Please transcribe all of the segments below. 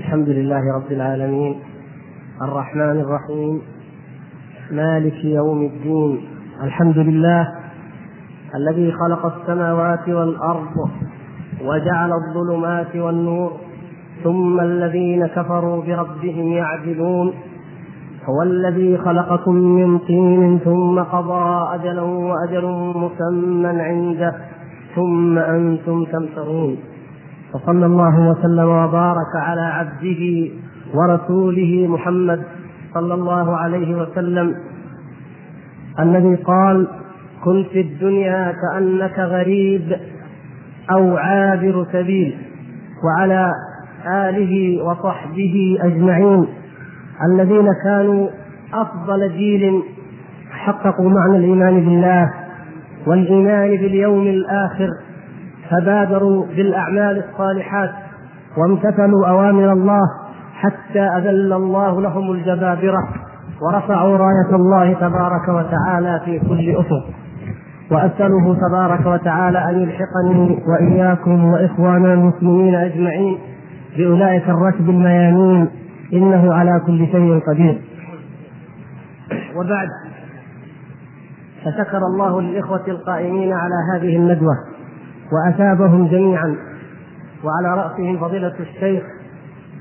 الحمد لله رب العالمين. الرحمن الرحيم. مالك يوم الدين. الحمد لله الذي خلق السماوات والأرض وجعل الظلمات والنور ثم الذين كفروا بربهم يعدلون. هو الذي خلقكم من طين ثم قضى اجلا واجل مسمى عنده ثم أنتم تمترون. وصلى الله وسلم وبارك على عبده ورسوله محمد صلى الله عليه وسلم. الذي قال كن في الدنيا كأنك غريب أو عابر سبيل وعلى آله وصحبه أجمعين. الذين كانوا أفضل جيل حققوا معنى الإيمان بالله والإيمان باليوم الآخر. فبادروا بالأعمال الصالحات وامتثلوا أوامر الله حتى أذل الله لهم الجبابرة ورفعوا راية الله تبارك وتعالى في كل افق وأسأله تبارك وتعالى أن يلحقني وإياكم واخواننا المسلمين أجمعين بأولئك الركب الميامين إنه على كل شيء قدير. وبعد فشكر الله للاخوه القائمين على هذه الندوة. وأثابهم جميعا. وعلى رأسهم فضيلة الشيخ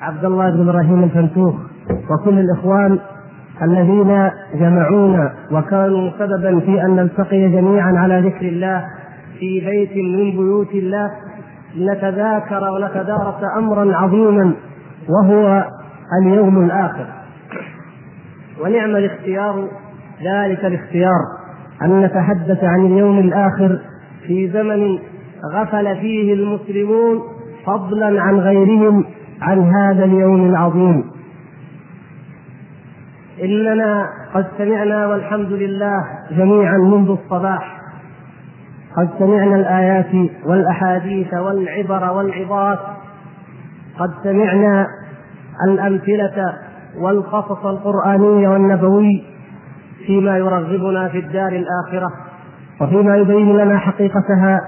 عبد الله بن إبراهيم الفنتوخ وكل الإخوان الذين جمعونا وكانوا سببا في أن نلتقي جميعا على ذكر الله في بيت من بيوت الله لنتذاكر ونتدارس امرا عظيما وهو اليوم الآخر. ونعم الاختيار ذلك الاختيار أن نتحدث عن اليوم الآخر في زمن غفل فيه المسلمون فضلا عن غيرهم عن هذا اليوم العظيم. إننا قد سمعنا والحمد لله جميعا منذ الصباح. قد سمعنا الآيات والأحاديث والعبر والعظات قد سمعنا الأمثلة والقصص القرآني والنبوي فيما يرغبنا في الدار الآخرة وفيما يبين لنا حقيقتها.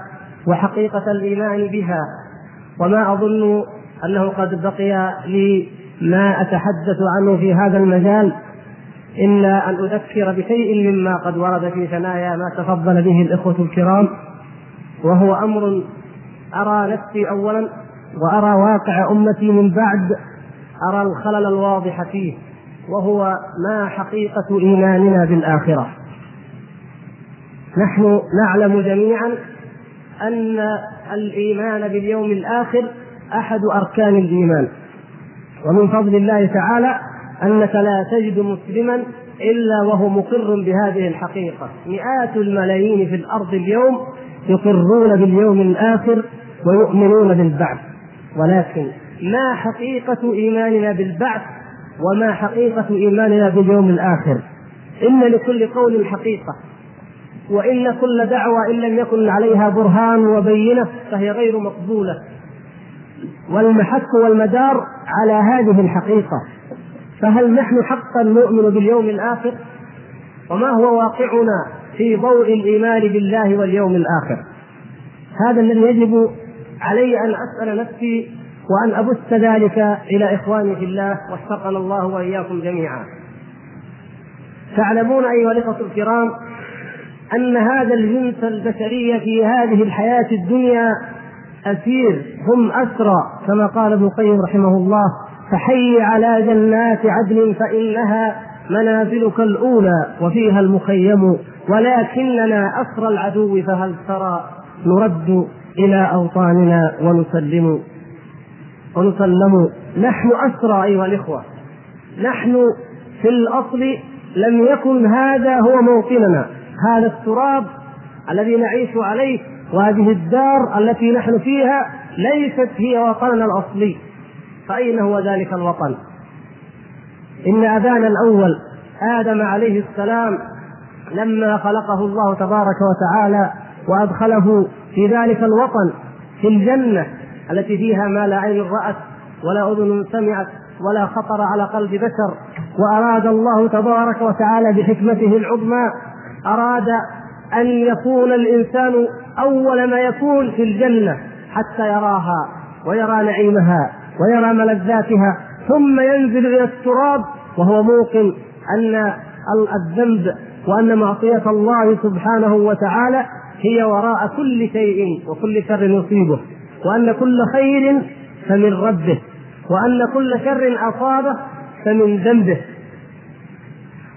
وحقيقة الإيمان بها. وما أظن أنه قد بقي لي ما أتحدث عنه في هذا المجال إلا أن أذكر بشيء مما قد ورد في ثنايا ما تفضل به الإخوة الكرام وهو أمر أرى نفسي أولا وأرى واقع أمتي من بعد أرى الخلل الواضح فيه وهو ما حقيقة إيماننا بالآخرة. نحن نعلم جميعا أن الإيمان باليوم الآخر أحد أركان الإيمان. ومن فضل الله تعالى أنك لا تجد مسلما إلا وهو مقر بهذه الحقيقة. مئات الملايين في الأرض اليوم يقرون باليوم الآخر ويؤمنون بالبعث. ولكن ما حقيقة إيماننا بالبعث وما حقيقة إيماننا باليوم الآخر؟ إن لكل قول حقيقة. وإن كل دعوة إن لم يكن عليها برهان وبينة فهي غير مقبولة. والمحك والمدار على هذه الحقيقة. فهل نحن حقا نؤمن باليوم الآخر؟ وما هو واقعنا في ضوء الإيمان بالله واليوم الآخر؟ هذا الذي يجب علي أن أسأل نفسي وأن أبث ذلك إلى إخواني في الله وفقنا الله وإياكم جميعا. تعلمون أيها الإخوة الكرام أن هذا الجنس البشري في هذه الحياة الدنيا أسير هم أسرى كما قال ابن القيم رحمه الله فحي على جنات عدن فإنها منازلك الأولى وفيها المخيم ولكننا أسرى العدو فهل ترى؟ نرد إلى أوطاننا ونسلم ونسلم. نحن أسرى أيها الإخوة. نحن في الأصل لم يكن هذا هو موطننا. هذا التراب الذي نعيش عليه وهذه الدار التي نحن فيها ليست هي وطننا الأصلي. فأين هو ذلك الوطن؟ إن ابانا الأول آدم عليه السلام لما خلقه الله تبارك وتعالى وأدخله في ذلك الوطن في الجنة التي فيها ما لا عين رأت ولا أذن سمعت ولا خطر على قلب بشر وأراد الله تبارك وتعالى بحكمته العظمى أراد أن يكون الإنسان أول ما يكون في الجنة حتى يراها ويرى نعيمها ويرى ملذاتها ثم ينزل إلى التراب وهو موقن أن الذنب وأن معصية الله سبحانه وتعالى هي وراء كل شيء وكل شر يصيبه وأن كل خير فمن ربه وأن كل شر أصابه فمن ذنبه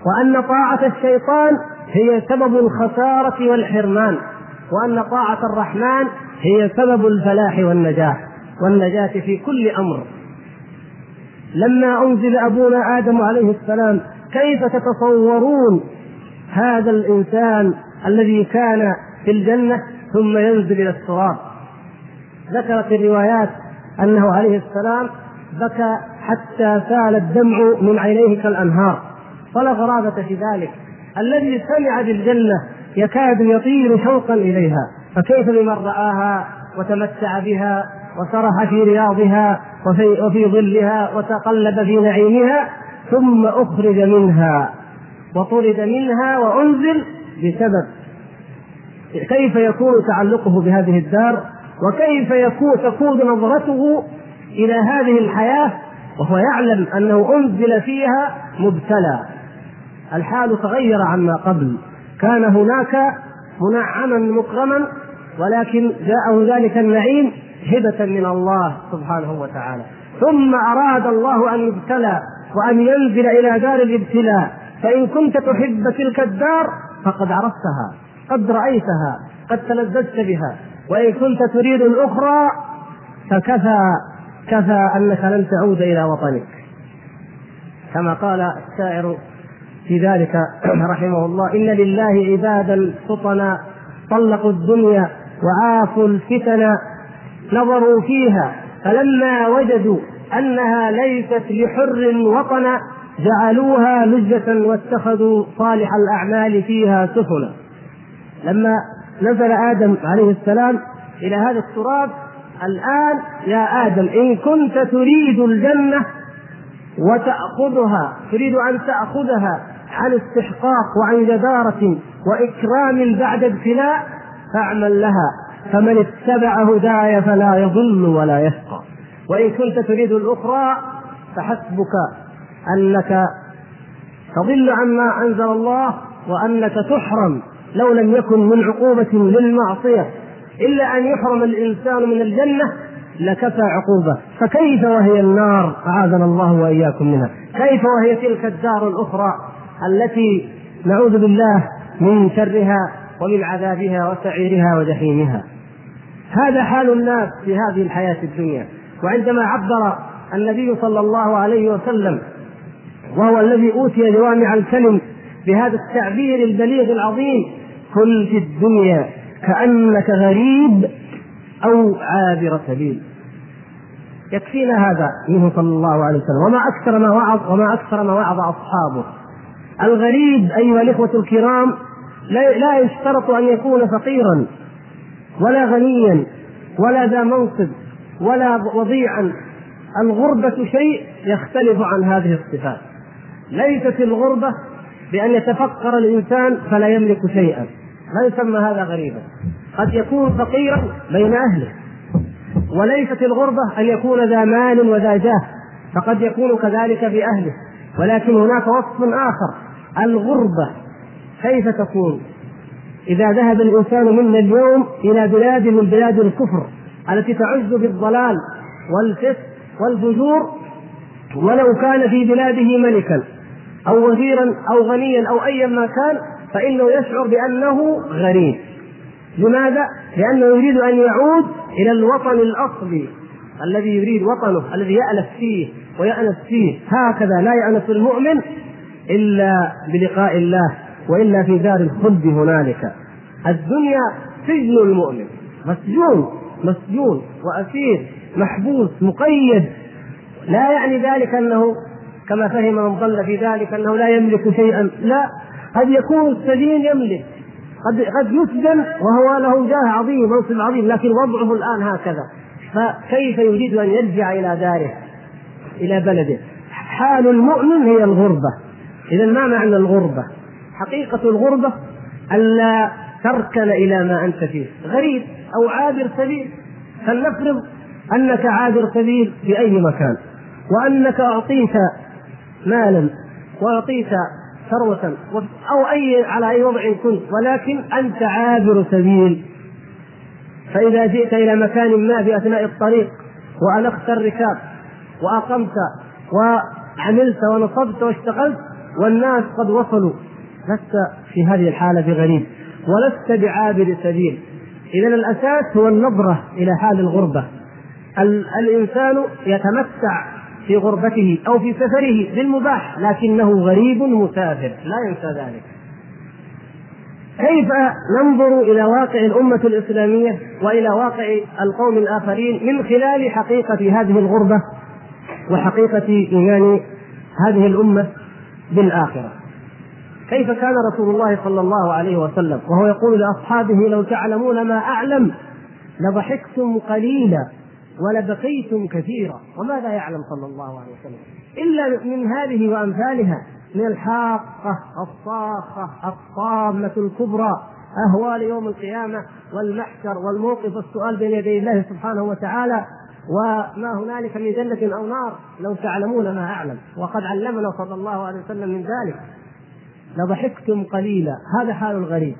وأن طاعة الشيطان هي سبب الخسارة والحرمان وأن طاعة الرحمن هي سبب الفلاح والنجاح والنجاة في كل أمر. لما أنزل أبونا آدم عليه السلام كيف تتصورون هذا الإنسان الذي كان في الجنة ثم ينزل إلى التراب؟ ذكرت الروايات أنه عليه السلام بكى حتى سال الدمع من عينيه كالأنهار ولا غرابة في ذلك. الذي سمع بالجنة يكاد يطير شوقا إليها. فكيف بمن رآها وتمتع بها وسرح في رياضها وفي, وفي ظلها وتقلب في نعيمها ثم أخرج منها. وطرد منها وأنزل بسبب. كيف يكون تعلقه بهذه الدار؟ وكيف يكون تكون نظرته إلى هذه الحياة؟ وهو يعلم أنه أنزل فيها مبتلى. الحال تغير عما قبل. كان هناك منعما مكرما ولكن جاءه ذلك النعيم هبة من الله سبحانه وتعالى. ثم أراد الله أن يبتلى وأن ينزل إلى دار الابتلاء. فإن كنت تحب تلك الدار فقد عرفتها قد رأيتها قد تلذذت بها. وإن كنت تريد الأخرى فكفى كفى أنك لن تعود إلى وطنك. كما قال الشاعر في ذلك رحمه الله. إن لله عبادا فطنا طلقوا الدنيا وعافوا الفتن نظروا فيها فلما وجدوا أنها ليست لحر وطنا جعلوها لجة واتخذوا صالح الأعمال فيها سفنا. لما نزل آدم عليه السلام إلى هذا التراب الآن يا آدم إن كنت تريد الجنة وتأخذها تريد أن تأخذها عن استحقاق وعن جداره وإكرام بعد ابتلاء فاعمل لها فمن اتبع هداي فلا يضل ولا يشقى. وإن كنت تريد الأخرى فحسبك أنك تضل عما أنزل الله وأنك تحرم لو لم يكن من عقوبة للمعصية. إلا أن يحرم الإنسان من الجنة لكفى عقوبة. فكيف وهي النار؟ أعاذنا الله وإياكم منها. كيف وهي تلك الدار الأخرى؟ التي نعوذ بالله من شرها ومن عذابها وسعيرها وجحيمها. هذا حال الناس في هذه الحياة الدنيا. وعندما عبر النبي صلى الله عليه وسلم وهو الذي أوتي جوامع الكلم بهذا التعبير البليغ العظيم كن في الدنيا كأنك غريب أو عابر سبيل. يكفينا هذا منه صلى الله عليه وسلم. وما أكثر ما وعظ وما أكثر ما وعظ أصحابه. الغريب أيها الإخوة الكرام لا يشترط أن يكون فقيرا ولا غنيا ولا ذا منصب ولا وضيعا. الغربة شيء يختلف عن هذه الصفات. ليست الغربة بأن يتفقر الإنسان فلا يملك شيئا. لا يسمى هذا غريبا؟ قد يكون فقيرا بين أهله. وليست الغربة أن يكون ذا مال وذا جاه فقد يكون كذلك في أهله. ولكن هناك وصف آخر. الغربة. كيف تكون؟ إذا ذهب الإنسان منا اليوم إلى بلاد من بلاد الكفر التي تعز بالضلال والفسق والفجور ولو كان في بلاده ملكا أو وزيرا أو غنيا أو أيا ما كان فإنه يشعر بأنه غريب. لماذا؟ لأنه يريد أن يعود إلى الوطن الأصلي الذي يريد وطنه الذي يألف فيه ويأنس فيه. هكذا لا يأنس المؤمن إلا بلقاء الله وإلا في دار الخلد هنالك. الدنيا سجن المؤمن. مسجون مسجون وأسير محبوس مقيد. لا يعني ذلك أنه كما فهم من ضل في ذلك أنه لا يملك شيئا. لا قد يكون السجين يملك. قد قد يسجن وهو له جاه عظيم منصب عظيم لكن وضعه الآن هكذا. فكيف يريد أن يرجع إلى داره إلى بلده؟ حال المؤمن هي الغربة. إذا ما معنى الغربة؟ حقيقة الغربة ألا تركن إلى ما أنت فيه. غريب أو عابر سبيل. فلنفرض أنك عابر سبيل في أي مكان. وأنك أعطيت مالا وأعطيت ثروة أو أي على أي وضع كنت ولكن أنت عابر سبيل. فإذا جئت إلى مكان ما في اثناء الطريق وانخت الركاب وأقمت وعملت ونصبت واشتغلت والناس قد وصلوا. لست في هذه الحالة بغريب. ولست بعابر سبيل. إذا الأساس هو النظرة إلى حال الغربة. الإنسان يتمتع في غربته أو في سفره بالمباح لكنه غريب مسافر. لا ينسى ذلك. كيف ننظر إلى واقع الأمة الإسلامية وإلى واقع القوم الآخرين من خلال حقيقة هذه الغربة وحقيقة إيمان هذه الأمة؟ بالآخرة. كيف كان رسول الله صلى الله عليه وسلم؟ وهو يقول لأصحابه لو تعلمون ما أعلم لضحكتم قليلا ولبكيتم كثيرا. وماذا يعلم صلى الله عليه وسلم؟ إلا من هذه وأمثالها من الحاقة الصاخة الطامه الكبرى أهوال يوم القيامة والمحشر والموقف والسؤال بين يدي الله سبحانه وتعالى وما هنالك من جنة أو نار لو تعلمون ما أعلم. وقد علمنا صلى الله عليه وسلم من ذلك. لضحكتم قليلا. هذا حال الغريب.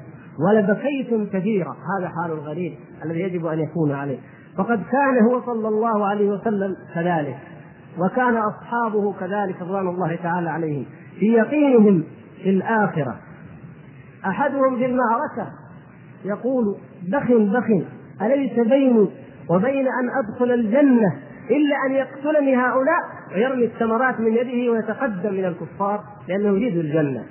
ولبكيتم كثيرا. هذا حال الغريب الذي يجب أن يكون عليه. فقد كان هو صلى الله عليه وسلم كذلك. وكان أصحابه كذلك رضوان الله تعالى عليهم. في يقينهم في الآخرة. أحدهم في المعركة يقول بخ بخ أليس بيني وبين أن أدخل الجنة إلا أن يقتلني هؤلاء ويرمي الثمرات من يده ويتقدم من الكفار لأنه يريد الجنة.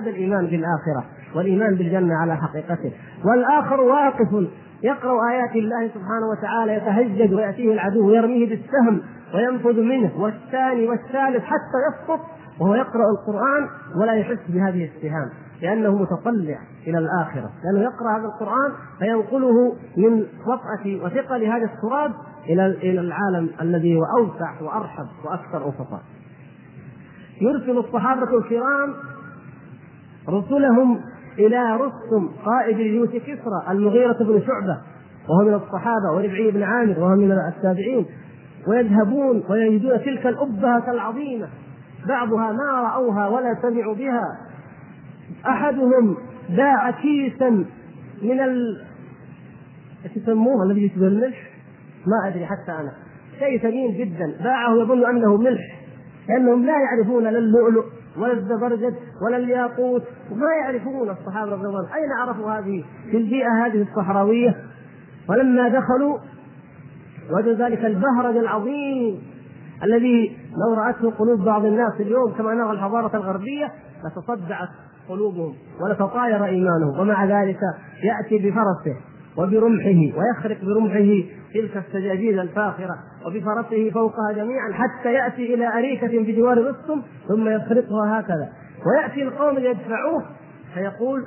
هذا الإيمان بالآخرة والإيمان بالجنة على حقيقته. والآخر واقف يقرأ آيات الله سبحانه وتعالى يتهجد ويأتيه العدو ويرميه بالسهم وينفذ منه والثاني والثالث حتى يسقط وهو يقرأ القرآن ولا يحس بهذه السهام لأنه متطلع إلى الآخرة. لأنه يقرأ هذا القرآن فينقله من وطأة وثقل هذا التراب إلى إلى العالم الذي هو أوسع وأرحب وأكثر افقا يرسل الصحابة الكرام رسلهم إلى رستم قائد جيوش كسرى المغيرة بن شعبة وهو من الصحابة وربعي بن عامر وهو من التابعين ويذهبون ويجدون تلك الأبهة العظيمة بعضها ما رأوها ولا سمعوا بها. أحدهم باع كيسا من ال إيش يسموه الذي يشبه الملح؟ ما أدري حتى أنا. شيء ثمين جدا. باعه يظن أنه ملح. لأنهم لا يعرفون لا اللؤلؤ ولا الزبرجد ولا الياقوت. ما يعرفون الصحابة رضي الله عنهم. أين عرفوا هذه؟ في البيئة هذه الصحراوية. ولما دخلوا وجدوا ذلك البهرج العظيم الذي لو رأته قلوب بعض الناس اليوم كما نرى الحضارة الغربية لتصدعت قلوبهم ولتطاير إيمانهم. ومع ذلك يأتي بفرسه وبرمحه ويخرق برمحه تلك السجاجيد الفاخرة وبفرسه فوقها جميعا حتى يأتي إلى أريكة بجوار رستم ثم يخرقها هكذا. ويأتي القوم ليدفعوه فيقول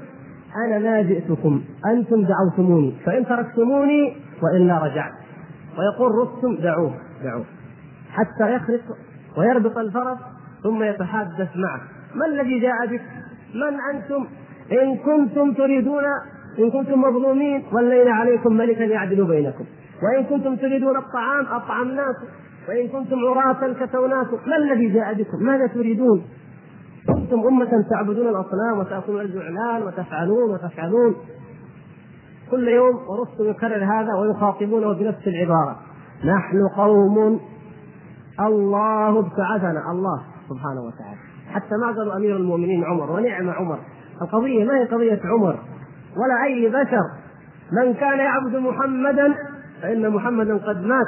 أنا ما جئتكم أنتم دعوتموني فإن تركتموني وإلا رجعت. ويقول رستم دعوه دعوه. حتى يخرق ويربط الفرس ثم يتحدث معه ما الذي جاء بك؟ من أنتم؟ إن كنتم تريدون إن كنتم مظلومين ولينا عليكم ملكا يعدل بينكم. وإن كنتم تريدون الطعام أطعمناكم. وإن كنتم عراة كسوناكم ما الذي جاء بكم؟ ماذا تريدون؟ كنتم أمة تعبدون الأصنام وتأكلون الجعلان وتفعلون وتفعلون. كل يوم ورستم يكرر هذا ويخاطبونه بنفس العبارة. نحن قوم الله ابتعثنا. الله سبحانه وتعالى. حتى ما قالوا أمير المؤمنين عمر. ونعم عمر. القضية ما هي قضية عمر. ولا أي بشر. من كان يعبد محمدا فإن محمدا قد مات.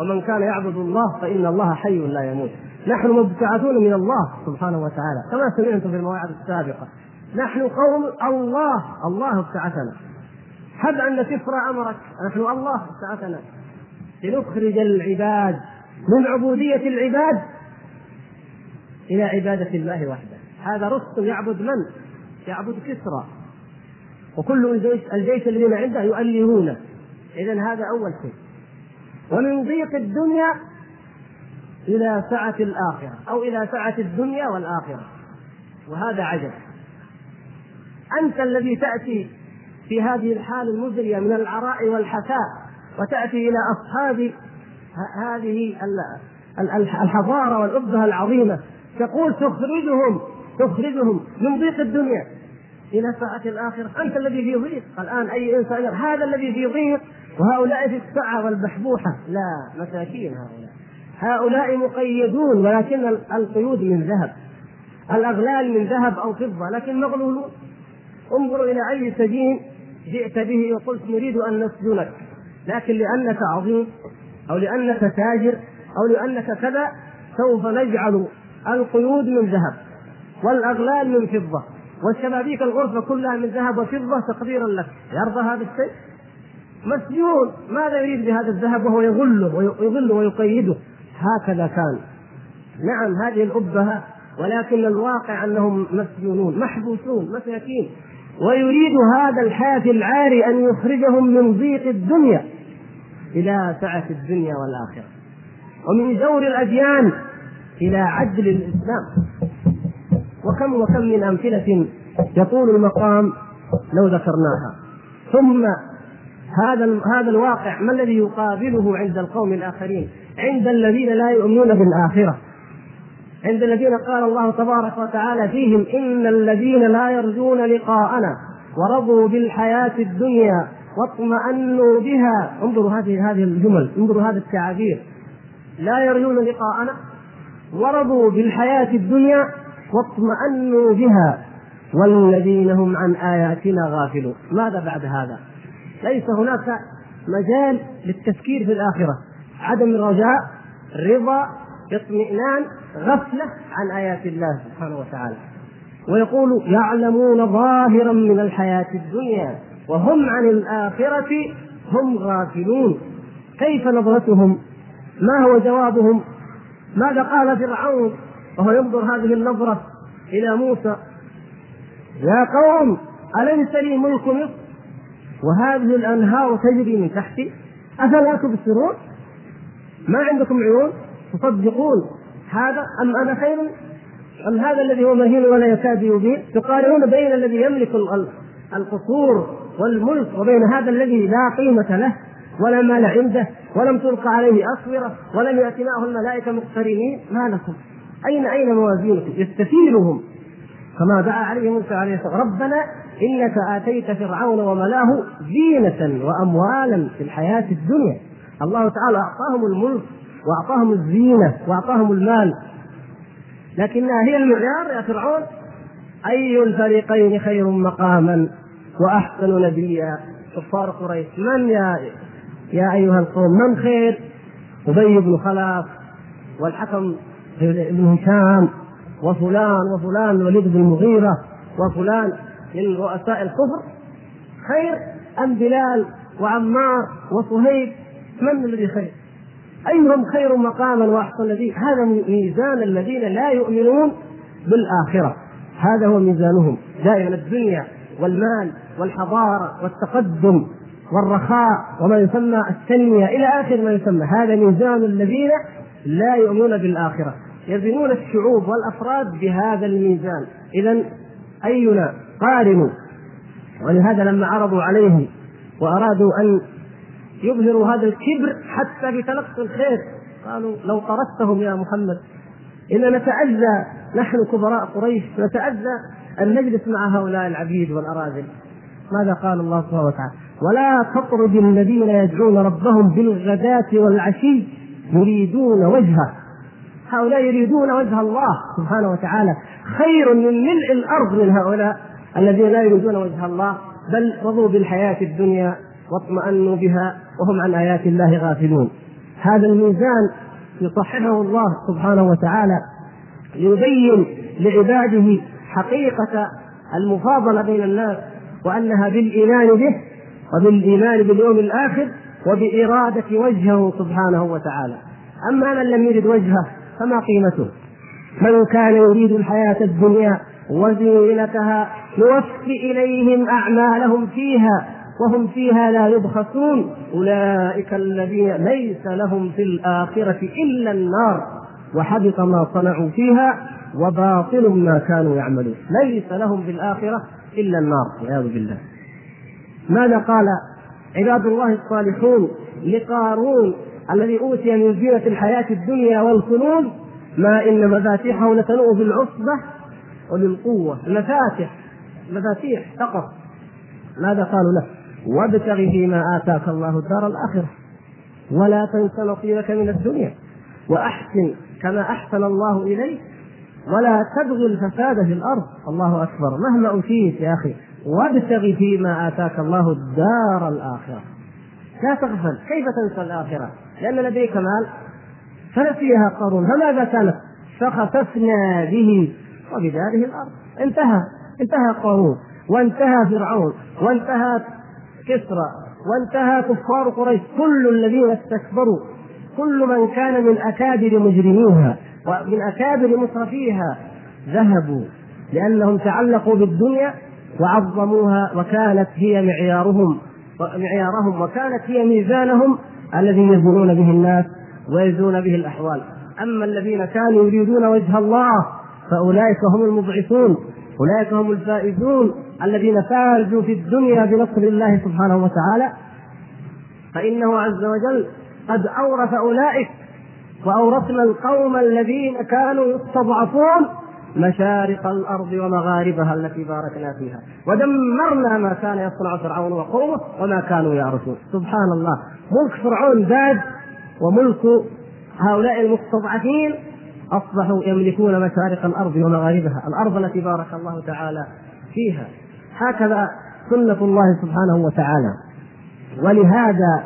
ومن كان يعبد الله فإن الله حي لا يموت. نحن مبتعثون من الله سبحانه وتعالى. كما سمعتم في المواعظ السابقة. نحن قوم الله. الله ابتعثنا. حب أن كفر أمرك. نحن الله ابتعثنا. لنخرج العباد. من عبودية العباد إلى عبادة الله وحده. هذا رستم يعبد من؟ يعبد كسرى. وكل الجيش الجيش الذين عنده يؤلهونه. اذا هذا أول شيء. ومن ضيق الدنيا إلى سعة الآخرة أو إلى سعة الدنيا والآخرة. وهذا عجب. أنت الذي تأتي في هذه الحال المزرية من العراء والحساء وتأتي إلى أصحاب هذه الحضارة والابهه العظيمة. تقول تخرجهم تخرجهم من ضيق الدنيا. إلى ساعة الآخرة، أنت الذي في ضيق، الآن أي إنسان هذا الذي في ضيق. وهؤلاء في السعه والبحبوحة، لا مساكين هؤلاء. هؤلاء مقيدون. ولكن القيود من ذهب. الأغلال من ذهب أو فضة. لكن مغلولون. انظروا إلى أي سجين جئت به وقلت نريد أن نسجنك. لكن لأنك عظيم. أو لأنك تاجر أو لأنك كذا سوف نجعل القيود من ذهب والأغلال من فضة والشبابيك الغرفة كلها من ذهب وفضة تقديرا لك. يرضى هذا الشيء؟ مسجون. ماذا يريد بهذا الذهب وهو يغله ويظل ويقيده؟ هكذا كان. نعم هذه الأبهة ولكن الواقع أنهم مسجونون محبوسون مساكين. ويريد هذا الحافي العاري أن يخرجهم من ضيق الدنيا. إلى سعة الدنيا والآخرة. ومن جور الأديان إلى عدل الإسلام. وكم وكم من أمثلة يطول المقام لو ذكرناها. ثم هذا هذا الواقع ما الذي يقابله عند القوم الآخرين؟ عند الذين لا يؤمنون بالآخرة. عند الذين قال الله تبارك وتعالى فيهم إن الذين لا يرجون لقاءنا ورضوا بالحياة الدنيا واطمأنوا بها. انظروا هذه هذه الجمل انظروا هذه التعابير. لا يرجون لقاءنا. ورضوا بالحياة الدنيا واطمأنوا بها. والذين هم عن آياتنا غافلون. ماذا بعد هذا؟ ليس هناك مجال للتفكير في الآخرة. عدم الرجاء رضا اطمئنان غفلة عن آيات الله سبحانه وتعالى. ويقول يعلمون ظاهرا من الحياة الدنيا. وهم عن الآخرة هم غافلون. كيف نظرتهم؟ ما هو جوابهم؟ ماذا قال فرعون وهو ينظر هذه النظرة إلى موسى؟ يا قوم أليس لي ملك مصر؟ وهذه الأنهار تجري من تحتي؟ أفلا تبصرون؟ ما عندكم عيون؟ تصدقون هذا أم أنا خير؟ أم هذا الذي هو مهين ولا يكاد يبين؟ تقارنون بين الذي يملك القصور والملك وبين هذا الذي لا قيمة له ولا مال عنده ولم تلقى عليه أصورة ولم يأتي معه الملائكة مقترنين ما لكم؟ أين أين موازينكم؟ يستثيرهم كما دعا عليه موسى عليه السلام ربنا إنك آتيت فرعون وملاه زينة وأموالا في الحياة الدنيا. الله تعالى أعطاهم الملك وأعطاهم الزينة وأعطاهم المال. لكنها هي المعيار يا فرعون. أي الفريقين خير مقاما؟ وأحسن نبيا. كفار قريش. من يا يا أيها القوم من خير؟ أبي بن خلف والحكم بن هشام وفلان وفلان الوليد بن المغيرة وفلان. من رؤساء الكفر. خير أم بلال وعمار وصهيب؟ من الذي خير؟ أيهم خير مقاما وأحسن نبي هذا ميزان الذين لا يؤمنون بالآخرة. هذا هو ميزانهم. دائما الدنيا والمال والحضارة والتقدم والرخاء وما يسمى التنمية إلى آخر ما يسمى. هذا ميزان الذين لا يؤمنون بالآخرة. يزنون الشعوب والأفراد بهذا الميزان. إذا أينا قارنوا ولهذا لما عرضوا عليه وأرادوا أن يظهر هذا الكبر حتى بتلقي الخير قالوا لو طردتهم يا محمد. إن نتأذى نحن كبراء قريش نتأذى أن نجلس مع هؤلاء العبيد والأراذل. ماذا قال الله سبحانه وتعالى؟ ولا تطرد الذين يدعون ربهم بالغداة والعشي يريدون وجهه. هؤلاء يريدون وجه الله سبحانه وتعالى. خير من ملء الأرض من هؤلاء الذين لا يريدون وجه الله. بل رضوا بالحياة الدنيا واطمأنوا بها وهم عن آيات الله غافلون. هذا الميزان يصححه الله سبحانه وتعالى ليبين لعباده حقيقة المفاضلة بين الناس وأنها بالإيمان به وبالإيمان باليوم الآخر وبإرادة وجهه سبحانه وتعالى. أما من لم يرد وجهه فما قيمته؟ من كان يريد الحياة الدنيا وزينتها نوفي إليهم أعمالهم فيها وهم فيها لا يبخسون. أولئك الذين ليس لهم في الآخرة إلا النار وحبط ما صنعوا فيها وباطل ما كانوا يعملون. ليس لهم في الآخرة إلا النار والعياذ بالله. ماذا قال عباد الله الصالحون لقارون الذي أوتي من زينة الحياة الدنيا والكنوز ما إن مفاتيحه لتنوء بالعصبه وبالقوه المفاتح مفاتيح فقط. ماذا قالوا له؟ وابتغ فيما آتاك الله الدار الآخرة. ولا تنس نصيبك من الدنيا. وأحسن كما أحسن الله إليك. ولا تبغي الفساد في الأرض. الله أكبر. مهما أوتيت يا أخي وابتغ فيما آتاك الله الدار الآخرة. لا تغفل. كيف تنسى الآخرة؟ لأن لديك مال فنسيها قارون فماذا كانت؟ فخسفنا به وبداره الأرض. انتهى. انتهى قارون. وانتهى فرعون. وانتهى كسرى. وانتهى كفار قريش. كل الذين استكبروا كل من كان من أكابر مجرميها. ومن أكابر مسرفيها ذهبوا لأنهم تعلقوا بالدنيا وعظموها وكانت هي معيارهم معيارهم وكانت هي ميزانهم الذي يزنون به الناس ويزنون به الأحوال. أما الذين كانوا يريدون وجه الله فأولئك هم المضعفون أولئك هم الفائزون الذين فازوا في الدنيا بنصر الله سبحانه وتعالى. فإنه عز وجل قد أورث أولئك وأورثنا القوم الذين كانوا يستضعفون مشارق الأرض ومغاربها التي باركنا فيها. ودمرنا ما كان يصنع فرعون وقومه وما كانوا يعرفون سبحان الله. ملك فرعون زاد وملك هؤلاء المستضعفين أصبحوا يملكون مشارق الأرض ومغاربها. الأرض التي بارك الله تعالى فيها. هكذا سنة الله سبحانه وتعالى. ولهذا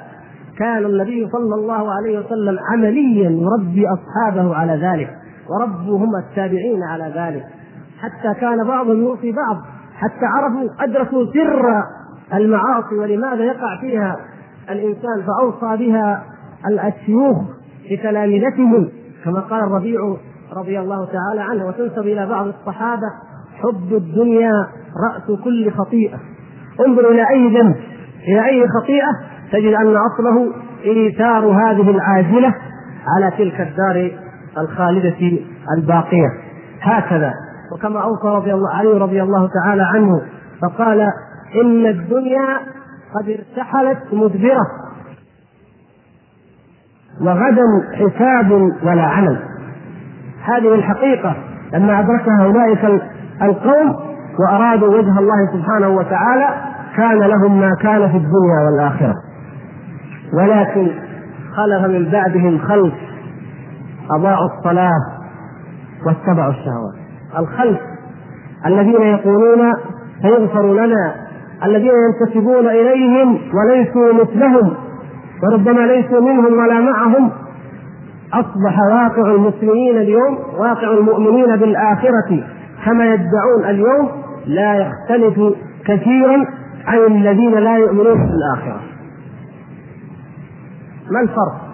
كان النبي صلى الله عليه وسلم عمليا يربي أصحابه على ذلك وربوا هم التابعين على ذلك. حتى كان بعضهم يوصي بعض حتى عرفوا أدركوا سر المعاصي ولماذا يقع فيها. الإنسان فأوصى بها الشيوخ بتلامذتهم كما قال الربيع رضي الله تعالى عنه وتنسب إلى بعض الصحابة حب الدنيا رأس كل خطيئة. انظر إلى أي ذنب إلى أي خطيئة تجد أن أصله إيثار هذه العاجلة على تلك الدار الخالدة الباقية. هكذا. وكما أوصى رضي الله علي رضي الله تعالى عنه فقال إن الدنيا قد ارتحلت مدبرة وغدا حساب ولا عمل. هذه الحقيقة. لما أدركها أولئك القوم وأرادوا وجه الله سبحانه وتعالى كان لهم ما كان في الدنيا والآخرة. ولكن خلف من بعدهم خلف أضاعوا الصلاة واتبعوا الشهوات. الخلف الذين يقولون سيغفر لنا الذين ينتسبون إليهم وليسوا مثلهم وربما ليسوا منهم ولا معهم. أصبح واقع المسلمين اليوم واقع المؤمنين بالآخرة كما يدعون اليوم لا يختلف كثيرا عن الذين لا يؤمنون بالآخرة ما الفرق؟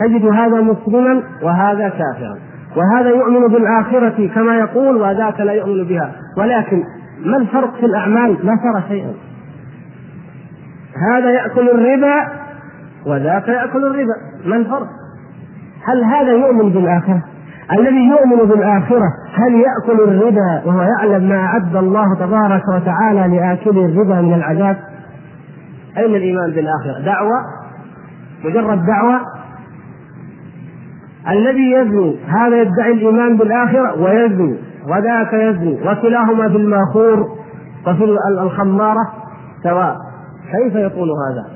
تجد هذا مسلما وهذا كافرا وهذا يؤمن بالآخرة كما يقول وذاك لا يؤمن بها ولكن ما الفرق في الأعمال؟ ما ترى شيئا هذا يأكل الربا وذاك يأكل الربا ما الفرق؟ هل هذا يؤمن بالآخرة؟ الذي يؤمن بالآخرة هل يأكل الربا وهو يعلم ما أعد الله تبارك وتعالى لآكل الربا من العذاب؟ أين الإيمان بالآخرة؟ دعوة مجرد دعوة الذي يزني هذا يدعي الإيمان بالآخرة ويزني وذاك يزني وكلاهما في الماخور وفي الخمارة سواء كيف يكون هذا؟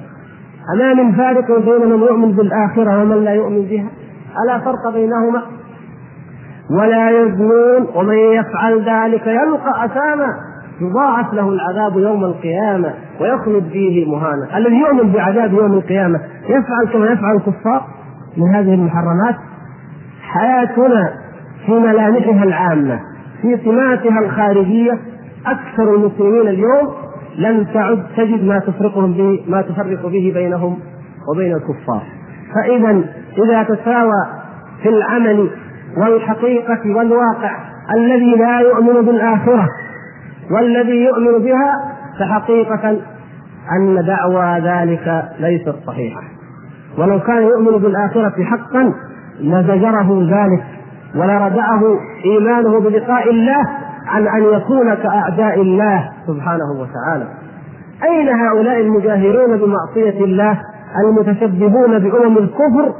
أما من فارق بين من يؤمن بالآخرة ومن لا يؤمن بها؟ ألا فرق بينهما؟ ولا يزنون ومن يفعل ذلك يلقى أثاما يضاعف له العذاب يوم القيامة ويخلد فيه مهانا. الذي يؤمن بعذاب يوم القيامة يفعل كما يفعل الكفار من هذه المحرمات حياتنا في ملامحها العامة في سماتها الخارجية. أكثر المسلمين اليوم لم تعد تجد ما تفرقهم به ما تفرق به بينهم وبين الكفار. فإذا إذا تساوى في العمل والحقيقة والواقع الذي لا يؤمن بالآخرة والذي يؤمن بها فحقيقة أن دعوى ذلك ليست صحيحة. ولو كان يؤمن بالآخرة حقا لزجره ذلك ولردعه إيمانه بلقاء الله عن أن يكون كأعداء الله سبحانه وتعالى. أين هؤلاء المجاهرون بمعصية الله المتشبهون بأمم الكفر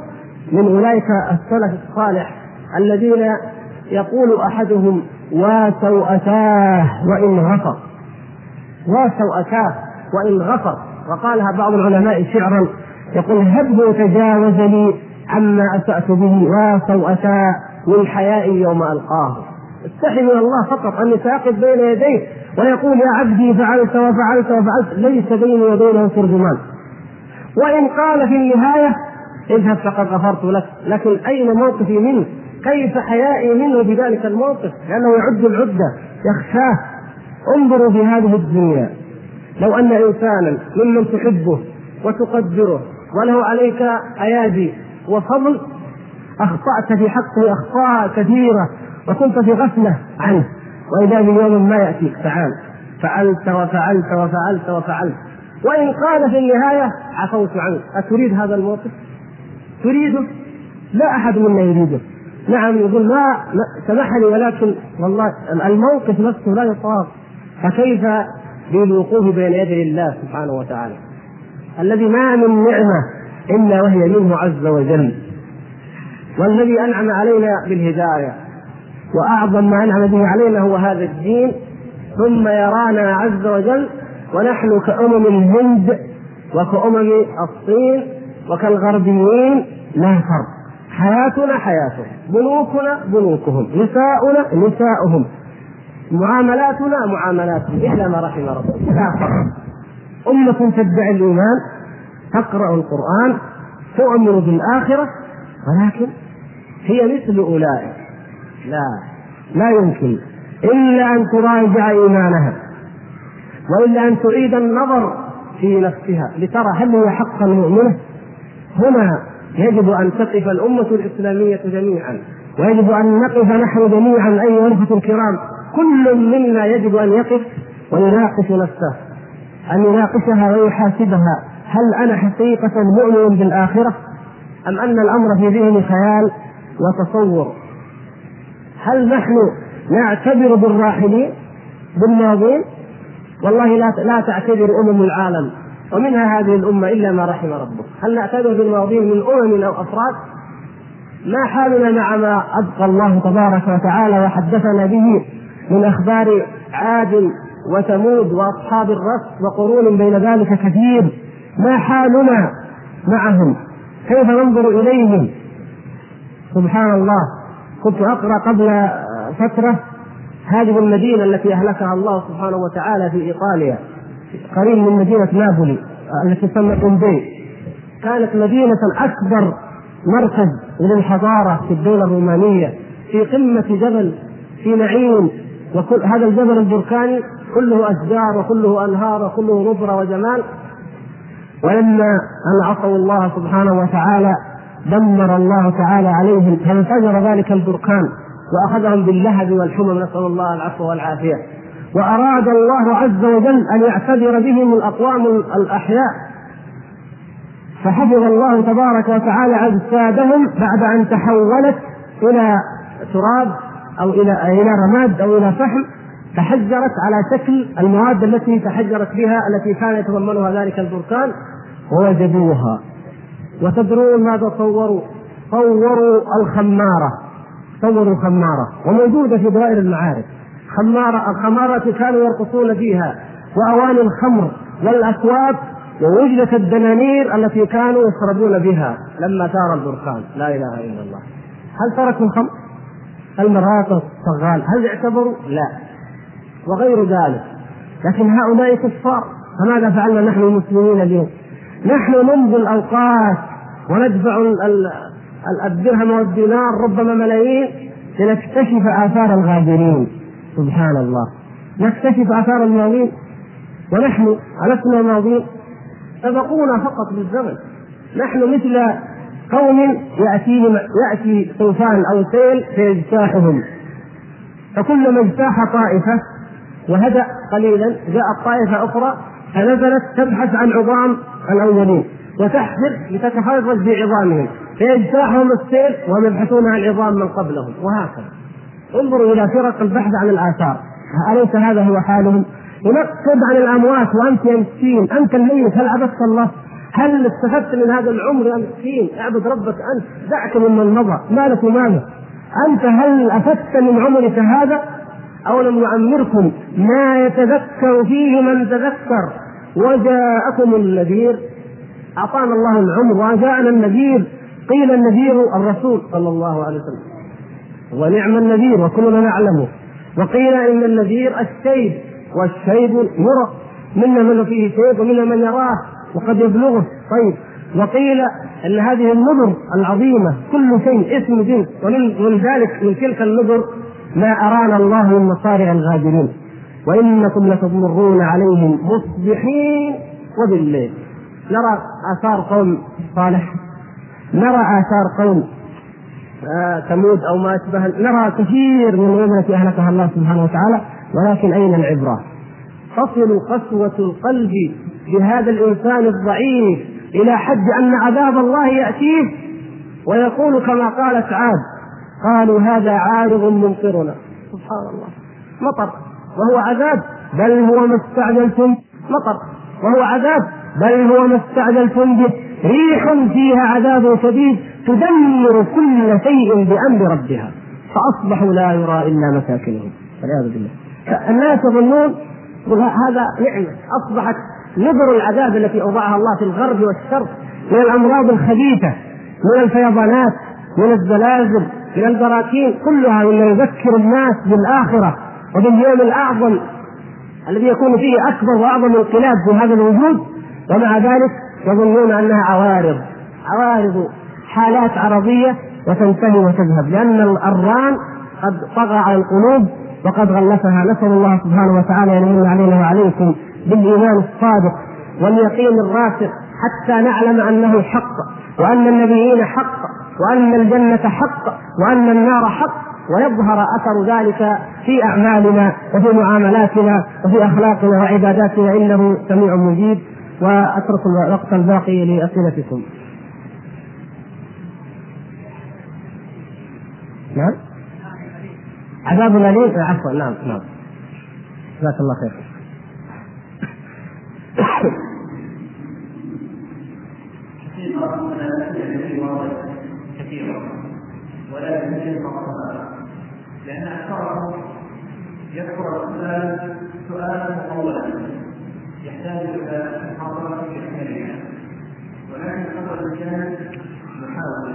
من أولئك السلف الصالح الذين يقول أحدهم وسوءتاه وإن غفر وسوءتاه وإن غفر. وقالها بعض العلماء شعرا يقول هبه تجاوز لي عما أسأت به وسوءتاه من حيائي يوم ألقاه. استحي من الله فقط أن يتعاقد بين يديه ويقول يا عبدي فعلت وفعلت وفعلت ليس بيني وبينه ترجمان. وإن قال في النهاية اذهب فقد غفرت لك لكن أين موقفي منه؟ كيف حيائي منه بذلك الموقف؟ لأنه يعد العدة يخشاه انظروا في هذه الدنيا. لو أن إنسانا ممن تحبه وتقدره وله عليك أيادي وفضل أخطأت في حقه أخطاء كثيرة وكنت في غفلة عنه. وإذا بيوم ما يأتيك تعال فعلت وفعلت وفعلت وفعلت. وإن قال في النهاية عفوت عنك. أتريد هذا الموقف؟ تريده؟ لا أحد منا يريده. نعم يقول ما سمح لي ولكن والله الموقف نفسه لا يطاق. فكيف بالوقوف بين يدي الله سبحانه وتعالى؟ الذي ما من نعمة إلا وهي منه عز وجل. والذي أنعم علينا بالهداية. وأعظم ما أنعم به علينا هو هذا الدين. ثم يرانا عز وجل ونحن كأمم الهند وكأمم الصين وكالغربيين لا فرق. حياتنا حياتهم بنوكنا بنوكهم نساؤنا نساؤهم. معاملاتنا معاملاتهم إلا ما رحم ربك. لا فرق أمة تدعي الإيمان تقرأ القرآن تؤمن بالآخرة ولكن هي مثل أولئك. لا لا يمكن إلا أن تراجع إيمانها وإلا أن تعيد النظر في نفسها لترى هل هي حقا مؤمنة هنا يجب أن تقف الأمة الإسلامية جميعا ويجب أن نقف نحن جميعا أيها الأخوة الكرام. كل منا يجب أن يقف ويناقش نفسه أن يناقشها ويحاسبها. هل أنا حقيقة مؤمن بالآخرة؟ أم أن الأمر في ذهني خيال وتصور؟ هل نحن نعتبر بالراحلين بالماضين والله لا لا تعتبر أمم العالم ومنها هذه الأمة إلا ما رحم ربك. هل نعتبر بالماضين من أمم أو أفراد؟ ما حالنا مع ما أبقى الله تبارك وتعالى وحدثنا به من أخبار عاد وثمود وأصحاب الرس وقرون بين ذلك كثير. ما حالنا معهم؟ كيف ننظر إليهم؟ سبحان الله. كنت أقرأ قبل فترة هذه المدينة التي أهلكها الله سبحانه وتعالى في إيطاليا قريب من مدينة نابولي التي تسمى بومبي كانت مدينة أكبر مركز للحضارة في الدولة الرومانية في قمة جبل في نعيم وكل هذا الجبل البركاني كله أشجار وكله أنهار وكله نضرة وجمال. ولما أن عصوا الله سبحانه وتعالى دمر الله تعالى عليهم فانفجر ذلك البركان وأخذهم باللهب والحمم نسأل الله العفو والعافية. وأراد الله عز وجل أن يعتبر بهم الأقوام الأحياء. فحفظ الله تبارك وتعالى اجسادهم بعد أن تحولت إلى تراب. أو إلى إلى رماد أو إلى فحم تحجرت على شكل المواد التي تحجرت بها التي كان يتضمنها ذلك البركان ووجدوها وتدرون ماذا صوروا؟ صوروا الخمارة. صوروا خمارة. وموجودة في دوائر المعارف خمارة الخمارة التي كانوا يرقصون فيها وأواني الخمر والأكواب ووجدت الدنانير التي كانوا يشربون بها لما ثار البركان. لا إله إلا الله. هل تركوا الخمر؟ المرات الصغال هل اعتبروا؟ لا. وغير ذلك لكن هؤلاء كفار فماذا فعلنا نحن المسلمين اليوم؟ نحن نمضي الأوقات وندفع الدرهم والدينار ربما ملايين لنكتشف آثار الغادرين. سبحان الله. نكتشف آثار الماضين. ونحن ألسنا ماضين سبقونا فقط بالزمن. نحن مثل قوم يأتيهم يأتي طوفان أو سيل فيجتاحهم. فكلما اجتاح طائفة وهدأ قليلا جاءت طائفة أخرى فنزلت تبحث عن عظام الأولين وتحفر لتتفرج بعظامهم. فيجتاحهم السيل وهم يبحثون عن عظام من قبلهم وهكذا. انظروا إلى فرق البحث عن الآثار. أليس هذا هو حالهم؟ ينقب عن الأموات وأنت يا مسكين أنت الميت هل عبدت الله؟ هل استفدت من هذا العمر يا مسكين؟ اعبد ربك أنت دعك ممن مضى مالك وماذا أنت هل أفدت من عمرك هذا؟ اولم نعمركم ما يتذكر فيه من تذكر؟ وجاءكم النذير. أعطانا الله العمر وجاءنا النذير. قيل النذير الرسول صلى الله عليه وسلم. ونعم النذير وكلنا نعلمه. وقيل إن النذير الشيب والشيب يرى منا من فيه شيب ومنا من يراه. وقد يبلغه. طيب وقيل أن هذه النذر العظيمة كل شيء اسم جنس ومن ذلك من تلك النذر ما أرانا الله من مصارع الغادرين. وإنكم لتمرون عليهم مصبحين وبالليل نرى آثار قوم صالح نرى آثار قوم آه ثمود أو ما أشبه نرى كثير من الامم التي أهلكها الله سبحانه وتعالى ولكن أين العبرة؟ تصل قسوة القلب بهذا الإنسان الضعيف إلى حد أن عذاب الله يأتيه ويقول كما قالت عاد قالوا هذا عارض ممطرنا. سبحان الله. مطر وهو عذاب بل هو ما استعجلتم مطر وهو عذاب بل هو ما استعجلتم به. ريح فيها عذاب شديد تدمر كل شيء بأمر ربها. فأصبحوا لا يرى إلا مساكنهم والعياذ بالله. الناس يظنون هذا نعمة أصبحت نظر العذاب التي أوضعها الله في الغرب والشرق من الأمراض الخبيثة من الفيضانات من الزلازل من البراكين كلها مما يذكر الناس بالآخرة وباليوم الأعظم الذي يكون فيه أكبر وأعظم انقلاب في هذا الوجود ومع ذلك يظنون أنها عوارض عوارض حالات عرضية وتنتهي وتذهب لأن الران قد طغى على القلوب وقد غلفها. نسأل الله سبحانه وتعالى أن يمن علينا وعليكم. بالإيمان الصادق واليقين الراسخ حتى نعلم أنه حق وأن النبيين حق وأن الجنة حق وأن النار حق ويظهر أثر ذلك في أعمالنا وفي معاملاتنا وفي أخلاقنا وعباداتنا. إنه سميع مجيب. وأترك الوقت الباقي لأسئلتكم. نعم؟ عذاب أليم. عفوا. نعم نعم. جزاك الله خير. كثيرا ولا يمكن لأن أكثرهم يذكر السؤال سؤالا مطولا يحتاج إلى محاضرة بأكملها ولكن قدر الإمكان نحاول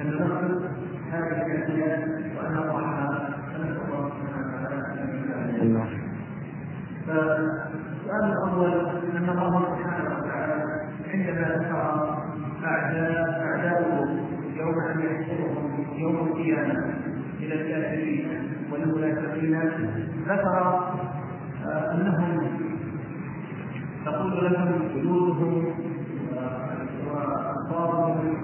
أن نلخص هذه الأشياء وأن نضعها فنسأل الله سبحانه وتعالى فالسؤال الأول أن الله سبحانه وتعالى عندما ذكر أعداء أعداؤه يوم أن يحشرهم يوم القيامة إلى الكافرين والمنافقين ذكر أنهم تقول لهم جلودهم وأبصارهم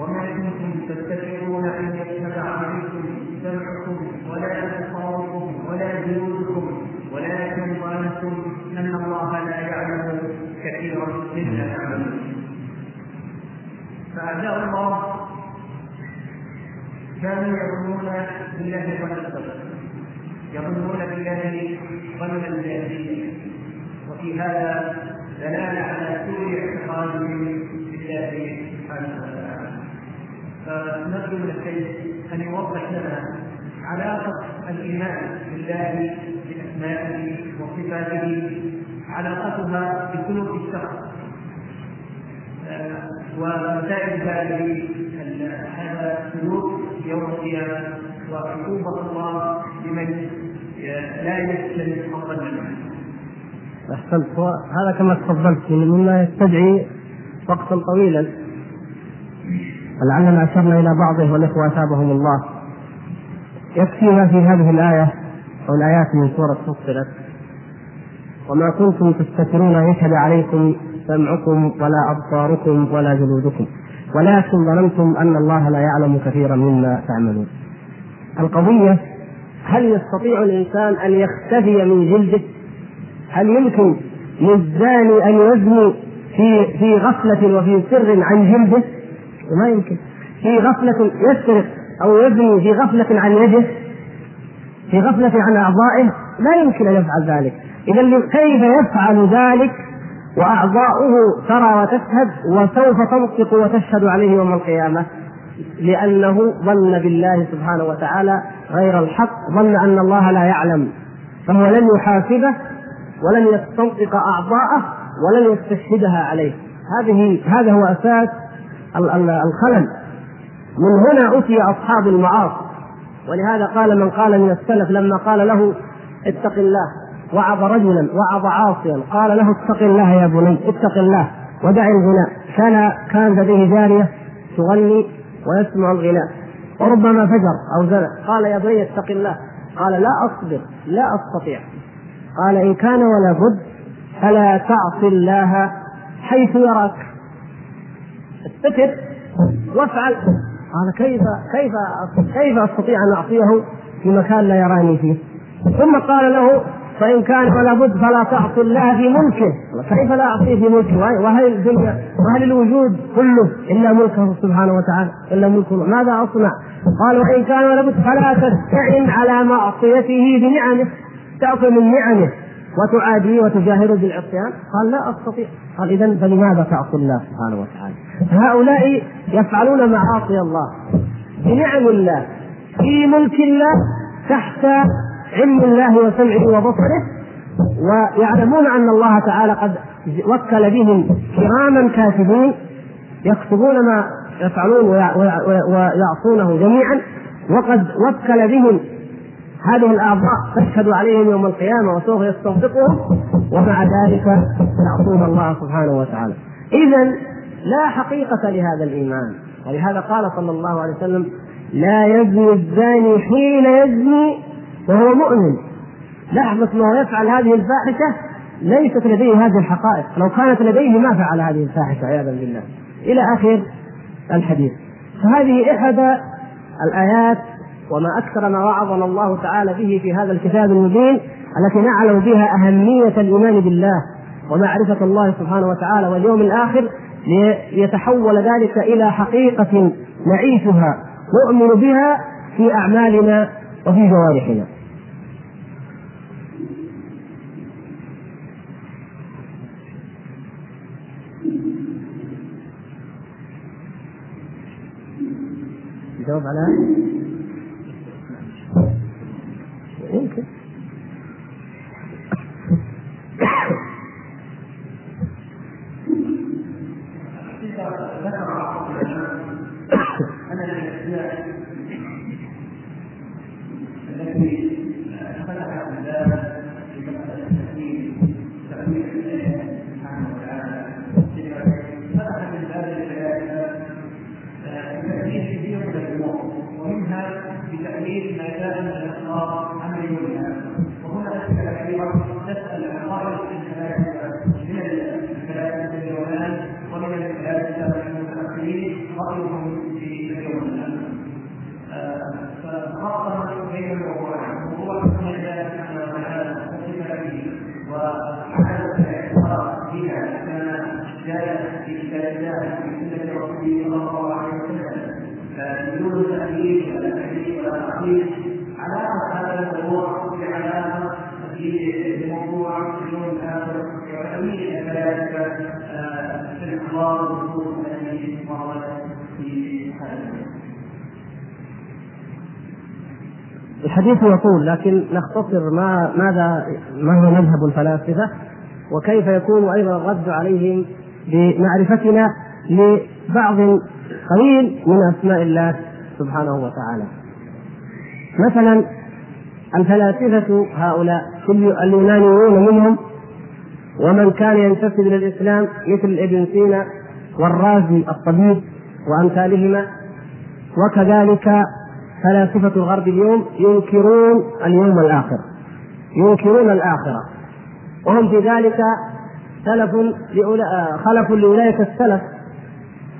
وما كنتم تستشعرون أن يشهد عليكم سمعكم ولا أبصاركم ولا جلودكم ولكن ظننتم أن الله لا يعلم كثيرا مما تعملون فأعداء الله كانوا يظنون بالله ظن يظنون بالله ظن الجاهليه وفي هذا دلالة على سوء اعتقادهم بالله سبحانه وتعالى. فنرجو من الشيخ أن يوضح لنا علاقة الإيمان بالله باسمائه وصفاته علاقتها بسلوك الشخص. ومسائل هذه هذا السلوك يوم القيامة وعقوبه الله لمن لا يسلم حظا منه. أحسنت. هذا كما تفضلت مما يستدعي وقتا طويلا. لعلنا أشرنا إلى بعضه والإخوة أثابهم الله. يكفي ما في هذه الآية أو الايات من سورة فصلت وما كنتم تستترون يشهد عليكم سمعكم ولا أبصاركم ولا جلودكم ولكن ظننتم أن الله لا يعلم كثيرا مما تعملون. القضية هل يستطيع الإنسان أن يختفي من جلده؟ هل يمكن للزاني أن يزني في في غفلة وفي سر عن جلده؟ ما يمكن. في غفلة يسرق أو يزني في غفلة عن يده في غفلة عن أعضائه لا يمكن أن يفعل ذلك. إذا كيف يفعل ذلك؟ وأعضاؤه ترى وتشهد وسوف تنطق وتشهد عليه يوم القيامة لأنه ظن بالله سبحانه وتعالى غير الحق ظن أن الله لا يعلم. فهو لن يحاسبه ولن يستنطق أعضاءه ولن يستشهدها عليه. هذه هذا هو أساس الخلل. من هنا أتي أصحاب المعاصي. ولهذا قال من قال من السلف لما قال له اتق الله وعظ رجلا وعظ عاصيا قال له اتق الله يا بني اتق الله ودع الغناء. كان كان لديه جارية تغني ويسمع الغناء. وربما فجر أو زنى. قال يا بني اتق الله. قال لا أصبر لا أستطيع. قال إن كان ولا بد فلا تعص الله حيث يراك. استتر وافعل. قال كيف كيف كيف أستطيع أن اعصيه في مكان لا يراني فيه؟ ثم قال له فإن كان فلا بد فلا تعصي الله في ملكه. كيف لا أعصيه في ملكه؟ وهل الدنيا وهل الوجود كله. إلا ملكه سبحانه وتعالى إلا ملكه ماذا أصنع؟ قال وإن كان ولا بد فلا تستعن على معصيته بنعمه. تعطي من نعمه. وتعاديه وتجاهره بالعصيان. قال لا أستطيع. قال اذا فلماذا تعصي الله سبحانه وتعالى؟ هؤلاء يفعلون معاصي الله. بنعم الله في ملك الله تحت علم الله وسمعه وبصره ويعلمون أن الله تعالى قد وكل بهم كراما كاتبين يكتبون ما يفعلون ويعصونه جميعا وقد وكل بهم هذه الأعضاء تشهد عليهم يوم القيامة وسوف يستنطقهم ومع ذلك يعصون الله سبحانه وتعالى. اذا لا حقيقة لهذا الإيمان. ولهذا قال صلى الله عليه وسلم لا يزني الزاني حين يزني وهو مؤمن. لحظة ما يفعل هذه الفاحشة؟ ليست لديه هذه الحقائق. لو كانت لديه ما فعل هذه الفاحشة عياذا بالله. إلى آخر الحديث. فهذه إحدى الآيات وما أكثر ما وعظنا الله تعالى به في هذا الكتاب المبين التي نعلم بها أهمية الإيمان بالله ومعرفة الله سبحانه وتعالى واليوم الآخر. ليتحول ذلك إلى حقيقة نعيشها نؤمن بها في أعمالنا وفي جوارحنا. الجواب على؟ يمكن. الحديث يطول لكن نختصر ما ماذا ما هو مذهب الفلاسفة وكيف يكون أيضا الرد عليهم بمعرفتنا لبعض قليل من أسماء الله سبحانه وتعالى. مثلا الفلاسفة هؤلاء كل اليونانيون منهم ومن كان ينتسب إلى الاسلام مثل إبن سينا والرازي الطبيب وأمثالهما وكذلك فلاسفة الغرب اليوم ينكرون اليوم الآخر. ينكرون الآخرة. وهم في ذلك سلف خلف لولاية السلف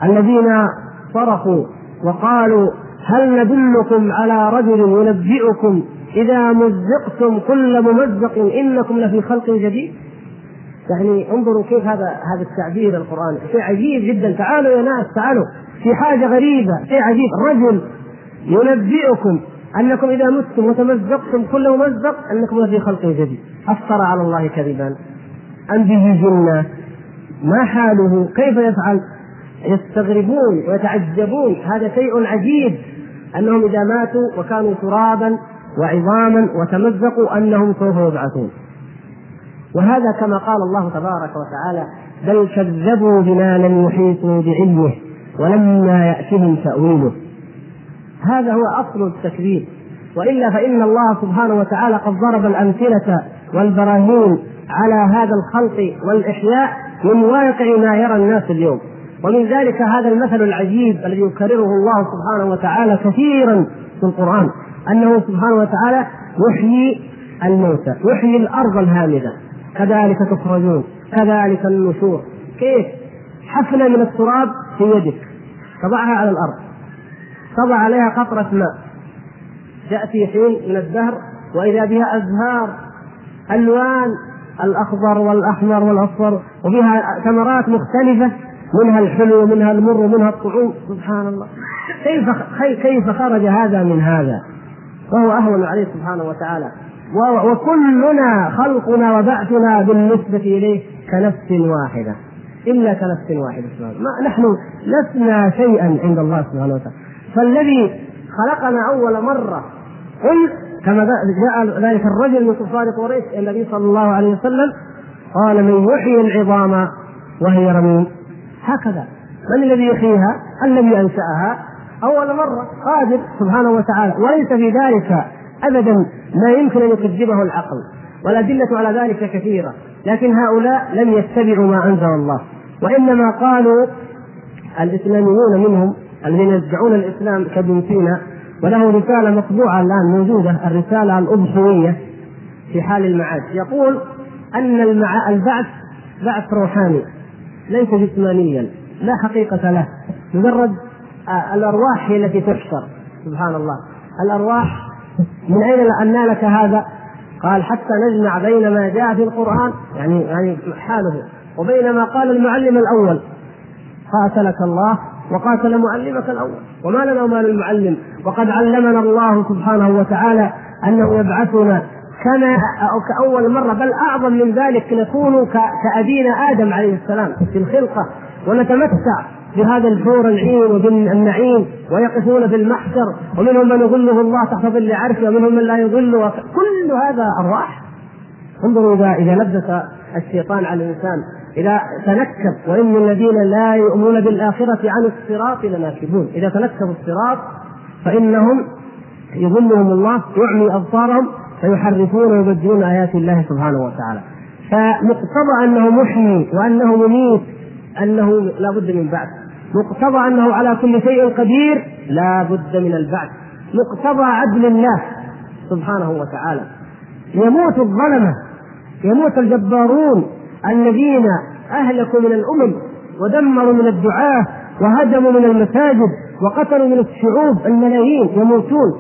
الذين صرخوا وقالوا هل ندلكم على رجل ينبئكم إذا مزقتم كل ممزق إنكم لفي خلق جديد؟ يعني انظروا كيف هذا هذا التعبير القرآني. شيء عجيب جدا. تعالوا يا ناس تعالوا. في حاجة غريبة شيء عجيب رجل ينبئكم أنكم إذا متم وتمزقتم كل ممزق أنكم لفي خلق جديد. افترى على الله كذبا. أم به جنة؟ ما حاله؟ كيف يفعل؟ يستغربون ويتعجبون. هذا شيء عجيب. أنهم إذا ماتوا وكانوا ترابا وعظاما وتمزقوا أنهم سوف يبعثون. وهذا كما قال الله تبارك وتعالى بل كذبوا بما لم يحيطوا بعلمه ولما يأتهم تأويله. هذا هو أصل التكذيب. وإلا فإن الله سبحانه وتعالى قد ضرب الأمثلة والبراهين على هذا الخلق والإحياء من واقع ما يرى الناس اليوم. ومن ذلك هذا المثل العجيب الذي يكرره الله سبحانه وتعالى كثيرا في القرآن. أنه سبحانه وتعالى يحيي الموتى يحيي الأرض الهامدة. كذلك تخرجون كذلك النشور. كيف؟ حفنة من التراب في يدك. تضعها على الأرض. تضع عليها قطرة ماء. تأتي حين من الدهر وإذا بها أزهار ألوان الأخضر والأحمر والأصفر وفيها ثمرات مختلفة منها الحلو ومنها المر ومنها الطعوم. سبحان الله. كيف كيف خرج هذا من هذا؟ وهو أهون عليه سبحانه وتعالى. وكلنا خلقنا وبعثنا بالنسبة إليه كنفس واحدة. إلا كنفس واحدة. سبحانه ما نحن لسنا شيئا عند الله سبحانه وتعالى. فالذي خلقنا أول مرة قل كما جاء ذلك الرجل من كفار قريش النبي صلى الله عليه وسلم قال من يحيي العظام وهي رميم. هكذا. من الذي يحييها؟ الذي أنشأها؟ أول مرة. قادر سبحانه وتعالى. وليس في ذلك ابدا ما يمكن أن يكذبه العقل. والأدلة على ذلك كثيرة. لكن هؤلاء لم يتبعوا ما أنزل الله. وإنما قالوا الإسلاميون منهم الذين يدعون الإسلام كابن سينا وله رسالة مطبوعة الآن موجودة الرسالة الاضحويه في حال المعاد. يقول أن المع... البعث بعث روحاني ليس جسمانيا لا حقيقة له مجرد آه، الأرواح هي التي تحشر. سبحان الله. الأرواح من أين أن لك هذا؟ قال حتى نجمع بين ما جاء في القرآن يعني يعني حاله. وبين ما قال المعلم الأول قاتلك الله وقاتل معلمك الأول. وما لنا وما للمعلم وقد علمنا الله سبحانه وتعالى أنه يبعثنا كما أو كأول مرة بل أعظم من ذلك نكون كأبينا آدم عليه السلام في الخلقة ونتمتع بهذا الحور العين وبالنعيم ويقفون في المحشر ومنهم من يظله الله تحت ظل عرشه ومنهم من لا يظله كل هذا أرواح. انظروا اذا إذا لبس الشيطان على الإنسان إذا تنكب وإن الذين لا يؤمنون بالآخرة عن الصراط لناكبون. إذا تنكبوا الصراط فإنهم يظلهم الله يعمي أبصارهم فيحرفون ويبدلون آيات الله سبحانه وتعالى. فمقتضى أنه محيي وأنه مميت أنه لا بد من بعث مقتضى أنه على كل شيء قدير لا بد من البعث مقتضى عدل الله سبحانه وتعالى. يموت الظلمة يموت الجبارون الذين أهلكوا من الأمم ودمروا من الدعاة وهدموا من المساجد وقتلوا من الشعوب الملايين يموتون.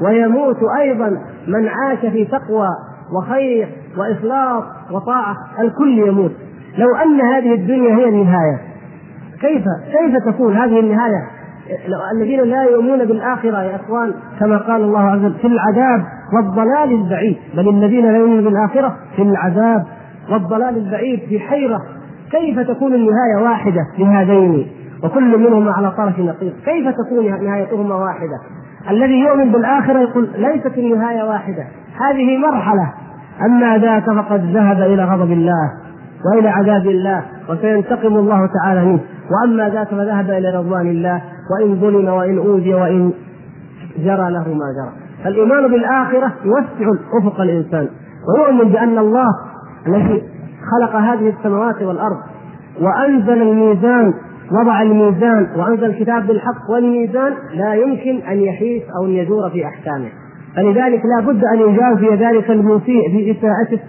ويموت أيضا من عاش في تقوى وخير وإخلاص وطاعة الكل يموت. لو أن هذه الدنيا هي النهاية كيف كيف تكون هذه النهاية؟ الذين لا يؤمنون بالآخرة يا إخوان كما قال الله عز وجل في العذاب والضلال البعيد. بل الذين لا يؤمنون بالآخرة في العذاب والضلال البعيد في حيرة. كيف تكون النهاية واحدة لهذين؟ وكل منهما على طرف نقيض. كيف تكون نهايتهما واحدة؟ الذي يؤمن بالآخرة يقول ليست النهاية واحدة. هذه مرحلة. أما ذاك فقد ذهب إلى غضب الله وإلى عذاب الله وسينتقم الله تعالى منه. وأما ذاك فذهب إلى رضوان الله. وإن ظلم وإن أوذي وإن جرى له ما جرى. فالإيمان بالآخرة يوسع افق الإنسان. ويؤمن بأن الله الذي خلق هذه السماوات والأرض وأنزل الميزان وضع الميزان وأنزل الكتاب بالحق والميزان لا يمكن أن يحيف أو أن يدور في أحكامه. فلذلك لا بد أن يجازي ذلك المسيء باساءته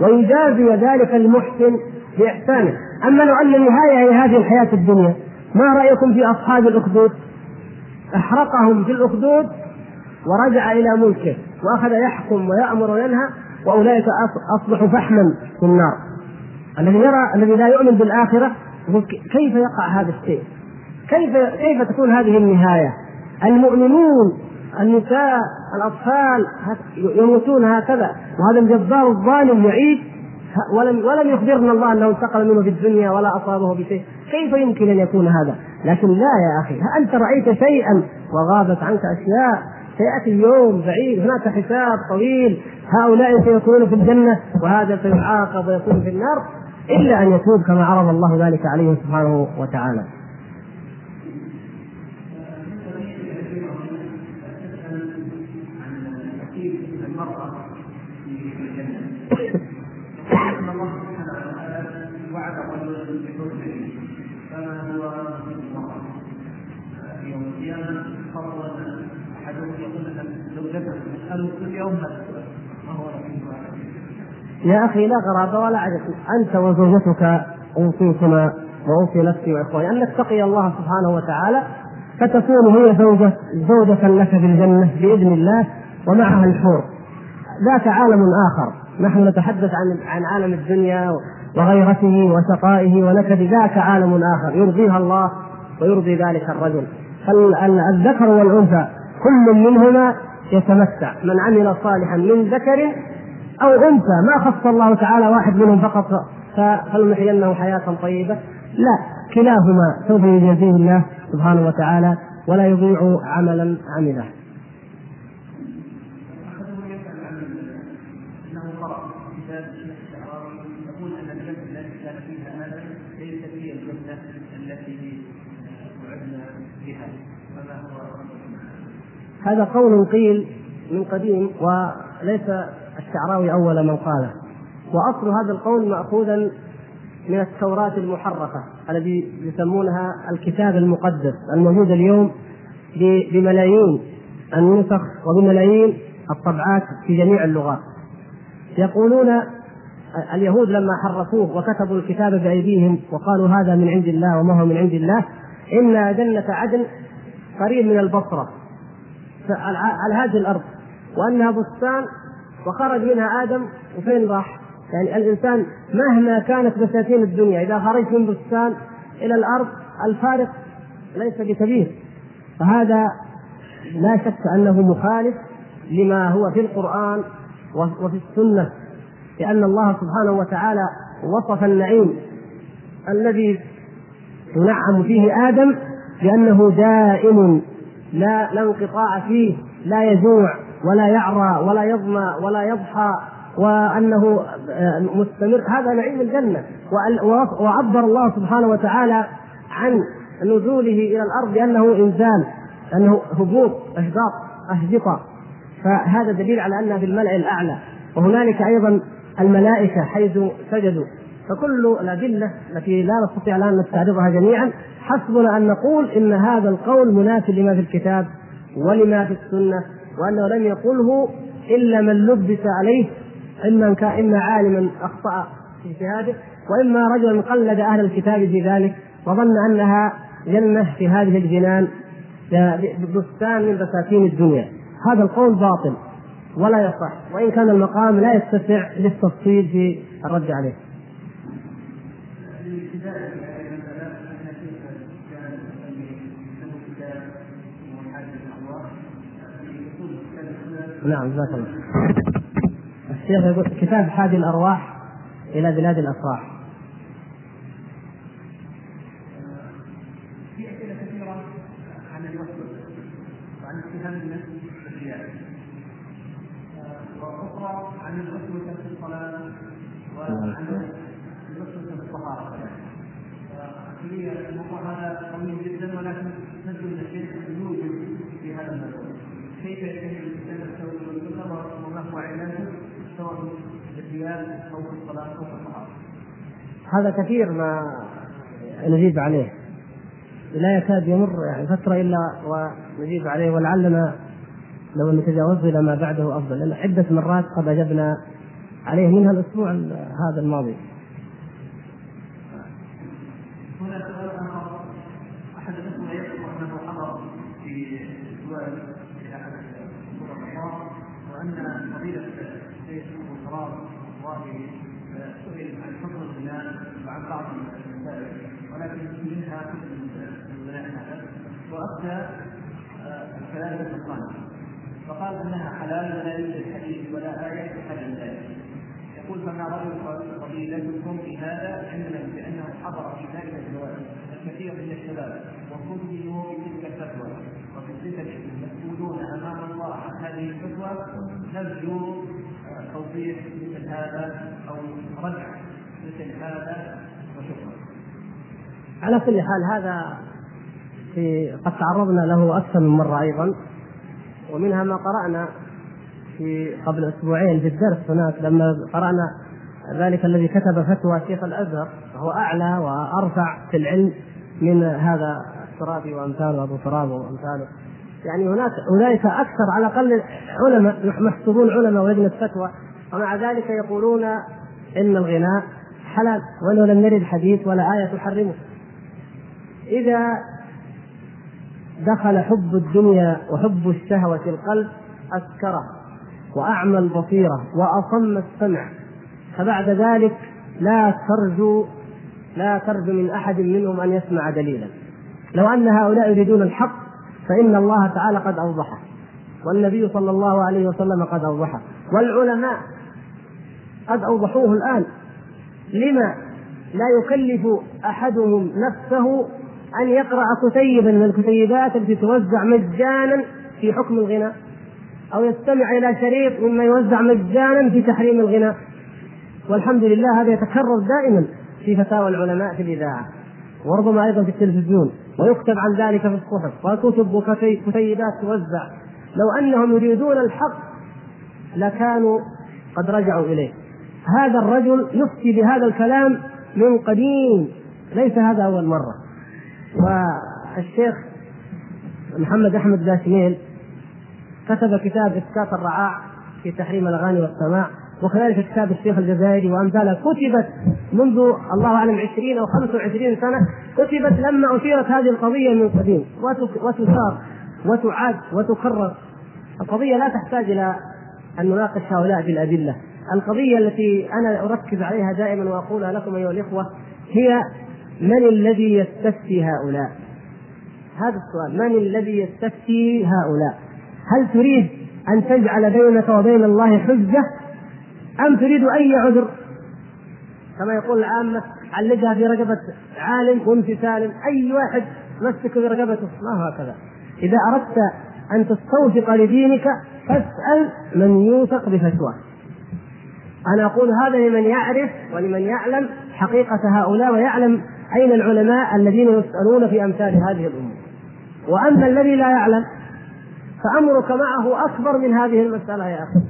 ويجازي ذلك المحسن بإحسانه أما لو أن النهاية هي هذه الحياة الدنيا ما رأيكم في أصحاب الأخدود؟ أحرقهم في الأخدود ورجع إلى ملكه وأخذ يحكم ويأمر وينهى وأولئك أصبحوا فحما في النار الذي يرى الذي لا يؤمن بالآخرة يقول كيف يقع هذا الشيء؟ كيف كيف تكون هذه النهاية؟ المؤمنون النساء الأطفال يموتون هكذا وهذا الجبار الظالم يعيش ولم ولم يخبرنا الله أنه انتقل منه في الدنيا ولا أصابه بشيء، كيف يمكن أن يكون هذا؟ لكن لا يا أخي أنت رأيت شيئا وغابت عنك أشياء سيأتي يوم بعيد هناك حساب طويل هؤلاء سيكونون في الجنة وهذا سيعاقب ويكون في النار إلا أن يتوب كما عرض الله ذلك عليه سبحانه وتعالى. يا أخي لا غرابة ولا عجب أنت وزوجتك اوصيكما وأوصي نفسي وإخواني. أن نتقي الله سبحانه وتعالى فتكون هي زوجة زوجة لك في الجنة بإذن الله ومعها الحور. ذاك عالم آخر. نحن نتحدث عن عن عالم الدنيا وغيرته وشقائه ونكد. ذاك عالم آخر. يرضيها الله ويرضي ذلك الرجل. فالذكر والأنثى كل منهما يتمتع. من عمل صالحا من ذكر أو أنثى ما خص الله تعالى واحد منهم فقط فلنحيينه حياة طيبة. لا كلاهما سوف يجازيه الله سبحانه وتعالى ولا يضيع عملا عمله هذا قول قيل من قديم وليس الشعراوي أول من قاله. وأصل هذا القول مأخوذا من التوراة المحرفة الذي يسمونها الكتاب المقدس الموجود اليوم بملايين النسخ وبملايين الطبعات في جميع اللغات. يقولون اليهود لما حرفوه وكتبوا الكتاب بأيديهم وقالوا هذا من عند الله وما هو من عند الله إن جنة عدن قريب من البصرة. على هذه الأرض وأنها بستان وخرج منها آدم وفين راح؟ يعني الإنسان مهما كانت بساتين الدنيا إذا خرجت من بستان إلى الأرض الفارق ليس بكبير فهذا لا شك أنه مخالف لما هو في القرآن وفي السنة لأن الله سبحانه وتعالى وصف النعيم الذي ينعم فيه آدم بأنه دائم لا لا انقطاع فيه لا يجوع ولا يعرى ولا يظمى ولا يضحى وأنه آه، مستمر. هذا نعيم الجنة. وعبر الله سبحانه وتعالى عن نزوله إلى الأرض بأنه انزال انه هبوط أهباط أهبطة. فهذا دليل على انها في الملأ الأعلى. وهنالك أيضا الملائكة حيث سجدوا. فكل الأدلة التي لا نستطيع الآن نستعرضها جميعا حسبنا أن نقول إن هذا القول مناسب لما في الكتاب ولما في السنة وأنه لم يقله إلا من لبس عليه إما كان إما عالما أخطأ في اجتهاده وإما رجلا قلد أهل الكتاب في ذلك وظن أنها جنة في هذه الجنان بستان من بساتين الدنيا. هذا القول باطل ولا يصح وإن كان المقام لا يتسع للتفصيل في الرد عليه. نعم جزاك الله الشيخ يقول كتاب حادي الأرواح إلى بلاد الأفراح في اسئله كثيره عن الوسوسه وعن اتهام النفس بالرياء وأخرى عن الوسوسه في الصلاه وعن الوسوسه في الطهاره هي الموضوع هذا قوي جدا ولكن نرجو من الشيخ ان يوجد في هذا الموضوع كيف يتم هذا كثير ما نجيب عليه. لا يكاد يمر يعني فترة إلا ونجيب عليه ولعلنا لو نتجاوز إلى ما بعده أفضل. لأن عدة مرات قد أجبنا عليه منها الأسبوع هذا الماضي. وافتى الكلام السلطان فقال إنها حلال ولا يوجد حديث ولا آية تحرم ذلك. يقول فما رأي فضيلتكم في هذا علما بأنه حضر في ذلك الزواج. الكثير من الشباب وفتنوا بتلك الفتوى. وفي الصفة المسؤولون أمام الله عن هذه الفتوى نرجو توضيح مثل هذا أو رجع مثل هذا. على كل حال هذا في قد تعرضنا له أكثر من مرة أيضا. ومنها ما قرأنا في قبل أسبوعين في الدرس هناك لما قرأنا ذلك الذي كتب فتوى شيخ الأزهر وهو أعلى وأرفع في العلم من هذا الترابي وأمثاله أبو تراب وأمثاله. يعني هناك أولئك أكثر على الأقل علماء محسوبون علماء ولجنة فتوى. ومع ذلك يقولون إن الغناء حلال ولو لم يرد حديث ولا آية تحرمه. إذا دخل حب الدنيا وحب الشهوة في القلب أسكره وأعمى البصيرة وأصم السمع. فبعد ذلك لا ترجو لا ترجو من أحد منهم أن يسمع دليلا. لو أن هؤلاء يريدون الحق فإن الله تعالى قد أوضحه. والنبي صلى الله عليه وسلم قد أوضحه. والعلماء قد أوضحوه الآن. لما لا يكلف أحدهم نفسه أن يقرأ كتيبا من الكتيبات التي توزع مجانا في حكم الغناء أو يستمع إلى شريط مما يوزع مجانا في تحريم الغناء. والحمد لله هذا يتكرر دائما في فتاوى العلماء في الإذاعة. وربما أيضا في التلفزيون ويكتب عن ذلك في الصحف وكتب وكتيبات توزع. لو أنهم يريدون الحق لكانوا قد رجعوا إليه. هذا الرجل يفتي بهذا الكلام من قديم ليس هذا أول مرة. والشيخ محمد أحمد باشميل كتب كتاب إسكات الرعاع في تحريم الأغاني والسماع وكذلك كتاب الشيخ الجزائري وأمثالها كتبت منذ الله أعلم 20 أو 25 سنة كتبت لما أثيرت هذه القضية من قديم وتثار وتعاد وتكرر. القضية لا تحتاج إلى أن نناقش هؤلاء بالأدلة. القضية التي أنا أركز عليها دائما وأقولها لكم أيها الإخوة هي من الذي يستفتي هؤلاء؟ هذا السؤال من الذي يستفتي هؤلاء؟ هل تريد أن تجعل بينك وبين الله حجة؟ أم تريد أي عذر؟ كما يقول العامة علقها في رقبة عالم وأنت سالم. أي واحد مسك في رقبته ما هكذا. إذا أردت أن تستوثق لدينك فاسأل من يوثق بفتواه أنا أقول هذا لمن يعرف ولمن يعلم حقيقة هؤلاء ويعلم أين العلماء الذين يسألون في أمثال هذه الأمور وأما الذي لا يعلم فأمرك معه أكبر من هذه المسألة يا أخي.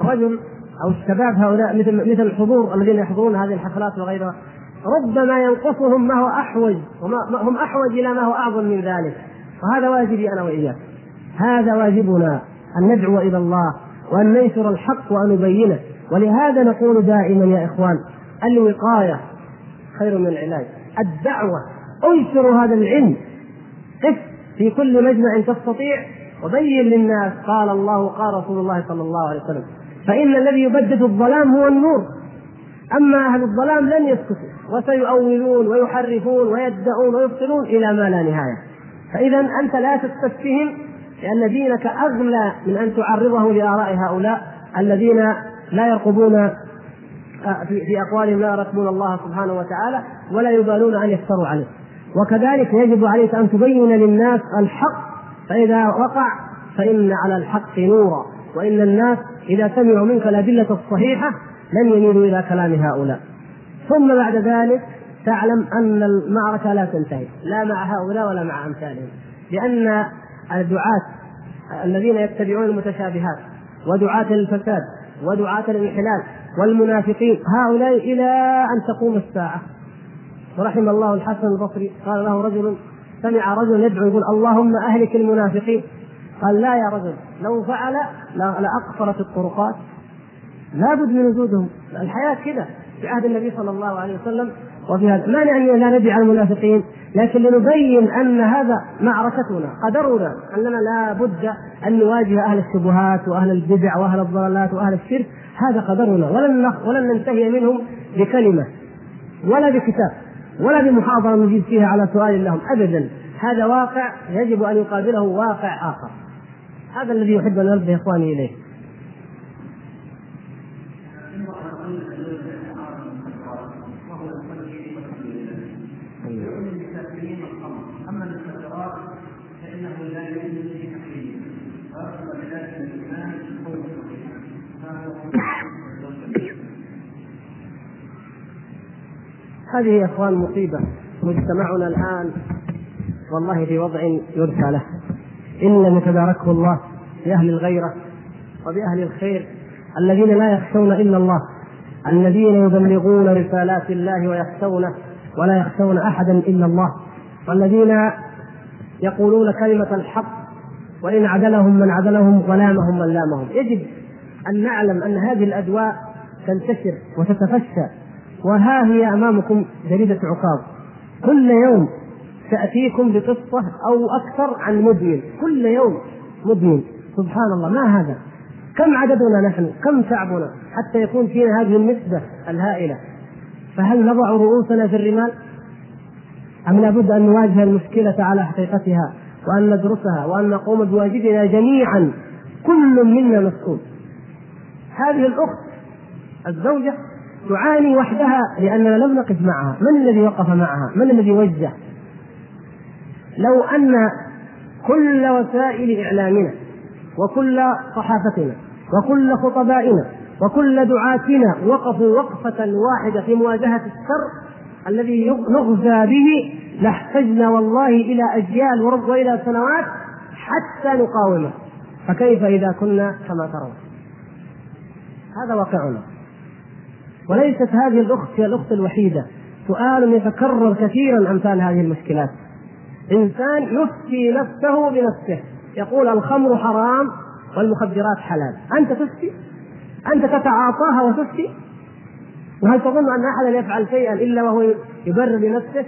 الرجل أو الشباب هؤلاء مثل مثل الحضور الذين يحضرون هذه الحفلات وغيرها ربما ينقصهم ما هو أحوج وما هم أحوج إلى ما هو أعظم من ذلك. وهذا واجبي أنا وإياك. هذا واجبنا أن ندعو إلى الله وأن ننشر الحق وأن نبينه. ولهذا نقول دائما يا إخوان الوقاية خير من العلاج. الدعوة. انشروا هذا العلم. قف في كل مجمع تستطيع وبين للناس قال الله قال رسول الله صلى الله عليه وسلم. فإن الذي يبدد الظلام هو النور. أما أهل الظلام لن يسكتوا. وسيؤولون ويحرفون ويدعون ويبطلون إلى ما لا نهاية. فإذا أنت لا تستفتهم لأن دينك أغلى من أن تعرضه لآراء هؤلاء الذين لا يرقبون آه، في أقوالهم لا يرقبون الله سبحانه وتعالى ولا يبالون أن يفتروا عليه. وكذلك يجب عليك أن تبين للناس الحق فإذا وقع فإن على الحق نورا وإن الناس إذا سمعوا منك الأدلة الصحيحة لن يميلوا إلى كلام هؤلاء. ثم بعد ذلك تعلم أن المعركة لا تنتهي لا مع هؤلاء ولا مع أمثالهم لأن الدعاة الذين يتبعون المتشابهات ودعاة الفساد ودعاة الانحلال والمنافقين. هؤلاء إلى أن تقوم الساعة. ورحم الله الحسن البصري قال له رجل سمع رجل يدعو يقول اللهم أهلك المنافقين. قال لا يا رجل لو فعل لأقفرت الطرقات. لابد من وجودهم. الحياة كذا في عهد النبي صلى الله عليه وسلم وفي هذا. ما نعني لا ندعي على المنافقين؟ لكن لنبين أن هذا معركتنا قدرنا أننا لا بد أن نواجه أهل الشبهات وأهل البدع وأهل الضلالات وأهل الشرك هذا قدرنا ولن ولن ننتهي منهم بكلمة ولا بكتاب ولا بمحاضرة نجيب فيها على سؤال لهم ابدا. هذا واقع يجب أن يقابله واقع آخر. هذا الذي يحب أن انبه إخواني إليه فانه لا يؤمن بحقه ويقبل بذلك الايمان قول هذه يا إخوان مصيبة. مجتمعنا الآن والله في وضع يرثى له. إن لم يتداركه الله بأهل الغيرة وبأهل الخير الذين لا يخشون إلا الله الذين يبلغون رسالات الله ويخشونه ولا يخشون أحدا إلا الله والذين يقولون كلمة الحق وإن عدلهم من عدلهم ولامهم من لامهم يجب أن نعلم أن هذه الادواء تنتشر وتتفشى. وها هي أمامكم جريدة عقاب. كل يوم تاتيكم بقصة أو أكثر عن مدمن. كل يوم مدمن. سبحان الله. ما هذا؟ كم عددنا نحن؟ كم شعبنا؟ حتى يكون فينا هذه النسبة الهائلة. فهل نضع رؤوسنا في الرمال؟ أم لابد أن نواجه المشكلة على حقيقتها وأن ندرسها وأن نقوم بواجبنا جميعا؟ كل منا مسؤول. هذه الأخت الزوجة تعاني وحدها لأننا لم نقف معها. من الذي وقف معها؟ من الذي وجه؟ لو أن كل وسائل إعلامنا وكل صحافتنا وكل خطبائنا وكل دعاتنا وقفوا وقفة واحدة في مواجهة الشر الذي نغزى به لاحتجنا والله إلى أجيال وإلى سنوات حتى نقاومه. فكيف إذا كنا كما ترون؟ هذا واقعنا. وليست هذه الأخت هي الأخت الوحيدة. سؤال يتكرر كثيرا أمثال هذه المشكلات. إنسان يفتي نفسه بنفسه. يقول الخمر حرام والمخدرات حلال. أنت تفتي؟ أنت تتعاطاها وتفتي؟ وهل تظن أن أحدا يفعل شيئا إلا وهو يبرر لنفسه؟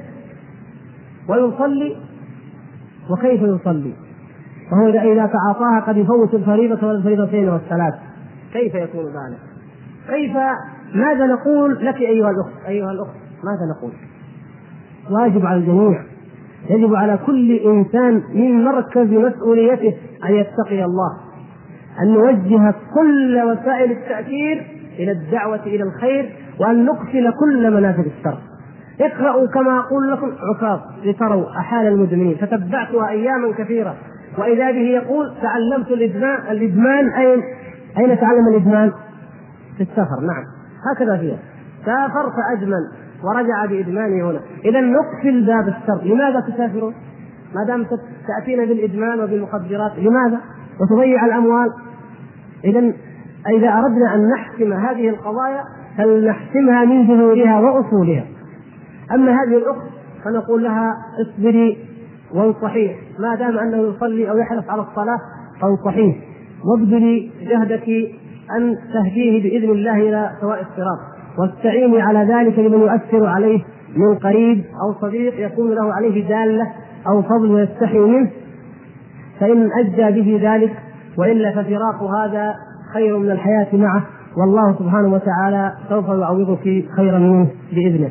ويصلي؟ وكيف يصلي؟ وهو إذا تعاطاها قد يفوت الفريضة والفريضتين والثلاث. كيف يكون ذلك؟ كيف ماذا نقول لك أيها الأخت؟ أيها الأخت ماذا نقول؟ واجب على الجميع. يجب على كل إنسان من مركز مسؤوليته أن يتقي الله أن نوجه كل وسائل التأثير إلى الدعوة إلى الخير وأن نقفل كل منافذ الشر. اقرأوا كما أقول لكم عكاظ لتروا أحال المدمنين تتبعتها أياما كثيرة. وإذا به يقول تعلمت الإدمان الإدمان أين؟ أين تعلم الإدمان؟ في السفر نعم. هكذا فيها سافر فأدمن ورجع بإدمانه هنا. إذا نقفل باب الشر لماذا تسافرون؟ ما دام تأتينا بالإدمان وبالمخدرات لماذا؟ وتضيع الأموال. إذا إذا أردنا أن نحسم هذه القضايا فلنحسمها من جذورها وأصولها. أما هذه الأخت فنقول لها اصبري وانصحيه ما دام أنه يصلي أو يحرص على الصلاة فانصحيه وابذلي جهدك أن تهديه بإذن الله إلى سواء الصراط. واستعيني على ذلك بمن يؤثر عليه من قريب أو صديق يكون له عليه دالة أو فضل ويستحي منه. فإن أجدى به ذلك والا ففراق هذا خير من الحياة معه. والله سبحانه وتعالى سوف يعوضك خيرا منه بإذنه.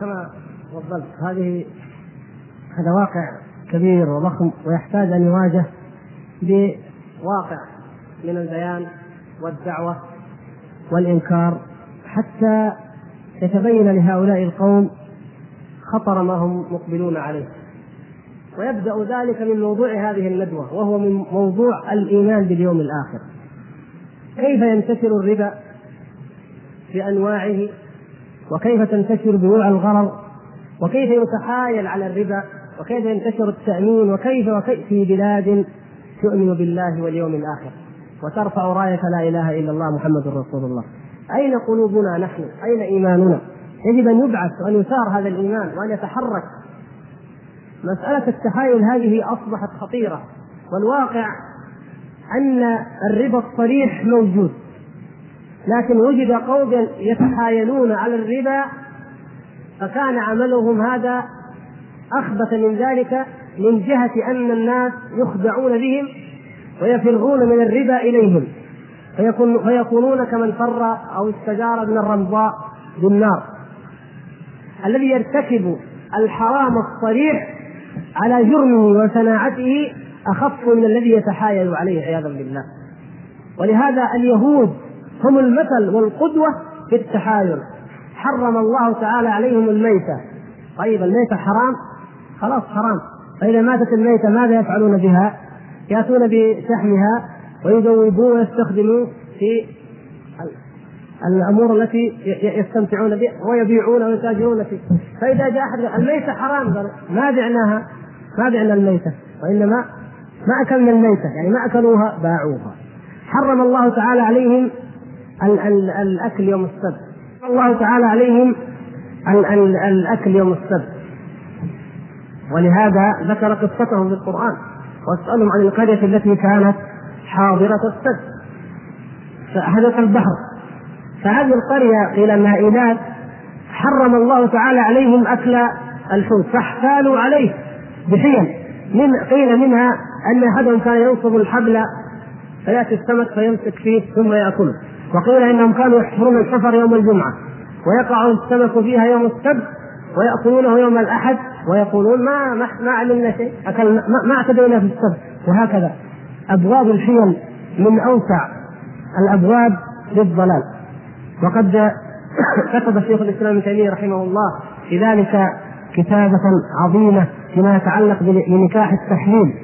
كما تفضلت هذه هذا واقع كبير وضخم ويحتاج أن يواجه بواقع من البيان والدعوة والإنكار حتى يتبين لهؤلاء القوم خطر ما هم مقبلون عليه. ويبدأ ذلك من موضوع هذه الندوة وهو من موضوع الإيمان باليوم الآخر. كيف ينتشر الربا في أنواعه وكيف تنتشر بيوع الغرر؟ وكيف يتحايل على الربا؟ وكيف ينتشر التأمين؟ وكيف وكيف في بلاد تؤمن بالله واليوم الآخر؟ وترفع راية لا إله إلا الله محمد رسول الله. أين قلوبنا نحن؟ أين إيماننا؟ يجب أن يبعث وأن يثار هذا الإيمان وأن يتحرك. مسألة التحايل هذه أصبحت خطيرة والواقع أن الربا الصريح موجود. لكن وجد قوم يتحايلون على الربا فكان عملهم هذا أخبث من ذلك من جهة أن الناس يخدعون بهم ويفرون من الربا إليهم فيكون فيكونون كمن فر أو استجار من الرمضاء بالنار. الذي يرتكب الحرام الصريح على جرمه وصناعته أخف من الذي يتحايل عليه عياذا بالله. ولهذا اليهود هم المثل والقدوة في التحايل حرم الله تعالى عليهم الميتة. طيب الميتة حرام؟ خلاص حرام. فإذا ماتت الميتة ماذا يفعلون بها؟ يأتون بشحمها ويذوبون ويستخدمون في الأمور التي يستمتعون بها ويبيعون ويتاجرون فيه فإذا جاء أحد الميتة حرام ما بعناها؟ ما بعنا الميتة. وإنما ما أكلنا الميتة يعني ما أكلوها باعوها. حرم الله تعالى عليهم الأكل يوم السبت. الله تعالى عليهم ال ال الأكل يوم السبت. ولهذا ذكر قصتهم في القرآن واسألهم عن القرية التي كانت حاضرة السبت. فحدث البحر. فهذه القرية قيل ايلات حرم الله تعالى عليهم أكل الحوت. فاحتالوا عليه بحيل. من قيل منها أن أحدهم كان ينصب الحبل فيأتي السمك فيمسك فيه ثم يأكله. وقيل إنهم كانوا يحفرون الحفر يوم الجمعة ويقع السمك فيها يوم السبت ويأكلونه يوم الأحد ويقولون ما ما, علمنا شيء أكلنا ما أعتدينا في السبت وهكذا. أبواب الحيل من أوسع الأبواب للضلال. وقد كتب شيخ الإسلام ابن رحمه الله في ذلك كتابة عظيمة فيما يتعلق بنكاح التحليل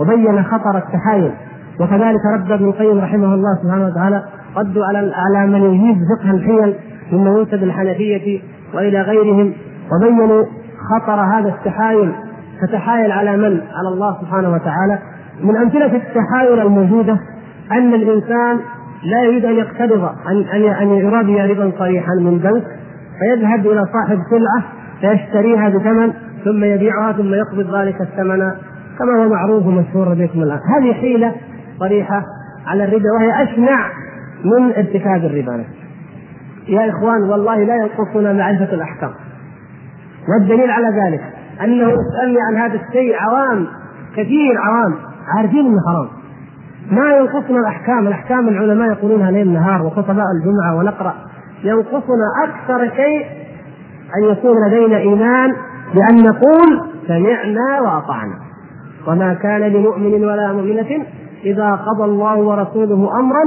وبين خطر التحايل. وكذلك رد ابن القيم رحمه الله سبحانه وتعالى ردوا على على من يجيز فقه الحيل ممن ينسب الحنفية وإلى غيرهم وبينوا خطر هذا التحايل فتحايل على من؟ على الله سبحانه وتعالى من أمثلة التحايل الموجودة أن الإنسان لا يريد أن يقترض ان ان أن يرابي ربا صريحا من بنك فيذهب إلى صاحب سلعة فيشتريها بثمن ثم يبيعها ثم يقبض ذلك الثمن كما هو معروف ومشهور بكم الان هذه حيلة صريحة على الربا وهي أشنع من ارتكاب الربا نفسه. يا إخوان والله لا ينقصنا معرفة الأحكام. والدليل على ذلك أنه يسألني عن هذا الشيء عوام كثير عوام عارفين إنه حرام. ما ينقصنا الأحكام، الأحكام العلماء يقولونها ليل نهار وخطباء الجمعة ونقرأ. ينقصنا أكثر شيء أن يكون لدينا إيمان بأن نقول سمعنا وأطعنا. وما كان لمؤمن ولا مؤمنة إذا قضى الله ورسوله أمرا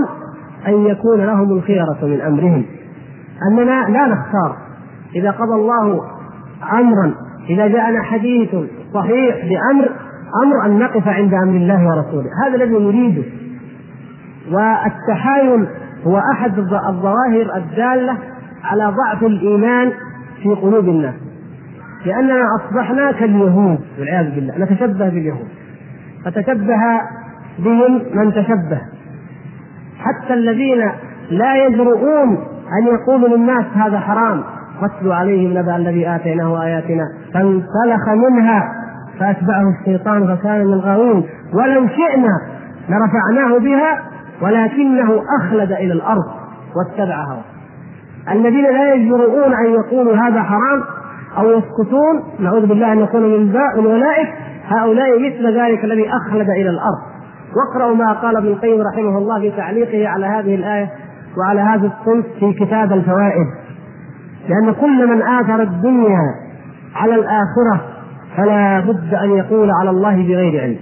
أن يكون لهم الخيرة من أمرهم. أننا لا نختار. إذا قضى الله أمرا إذا جاءنا حديث صحيح بأمر أمر أن نقف عند أمر الله ورسوله. هذا الذي نريده. والتحايل هو أحد الظواهر الدالة على ضعف الإيمان في قلوب الناس. لأننا اصبحنا كاليهود والعياذ بالله نتشبه باليهود. فتشبه بهم من تشبه. حتى الذين لا يجرؤون أن يقولوا للناس هذا حرام. واتلوا عليهم نبأ الذي آتيناه آياتنا فانسلخ منها فأتبعه الشيطان فكان من الغاوين. ولو شئنا لرفعناه بها ولكنه أخلد إلى الأرض واتبع هواه. الذين لا يجرؤون أن يقولوا هذا حرام أو يسكتون نعوذ بالله أن يكونوا من أولئك هؤلاء مثل ذلك الذي أخلد إلى الأرض. واقرأوا ما قال ابن القيم رحمه الله في تعليقه على هذه الآية وعلى هذا الصنف في كتاب الفوائد. لأن كل من آثر الدنيا على الآخرة فلا بد أن يقول على الله بغير علم.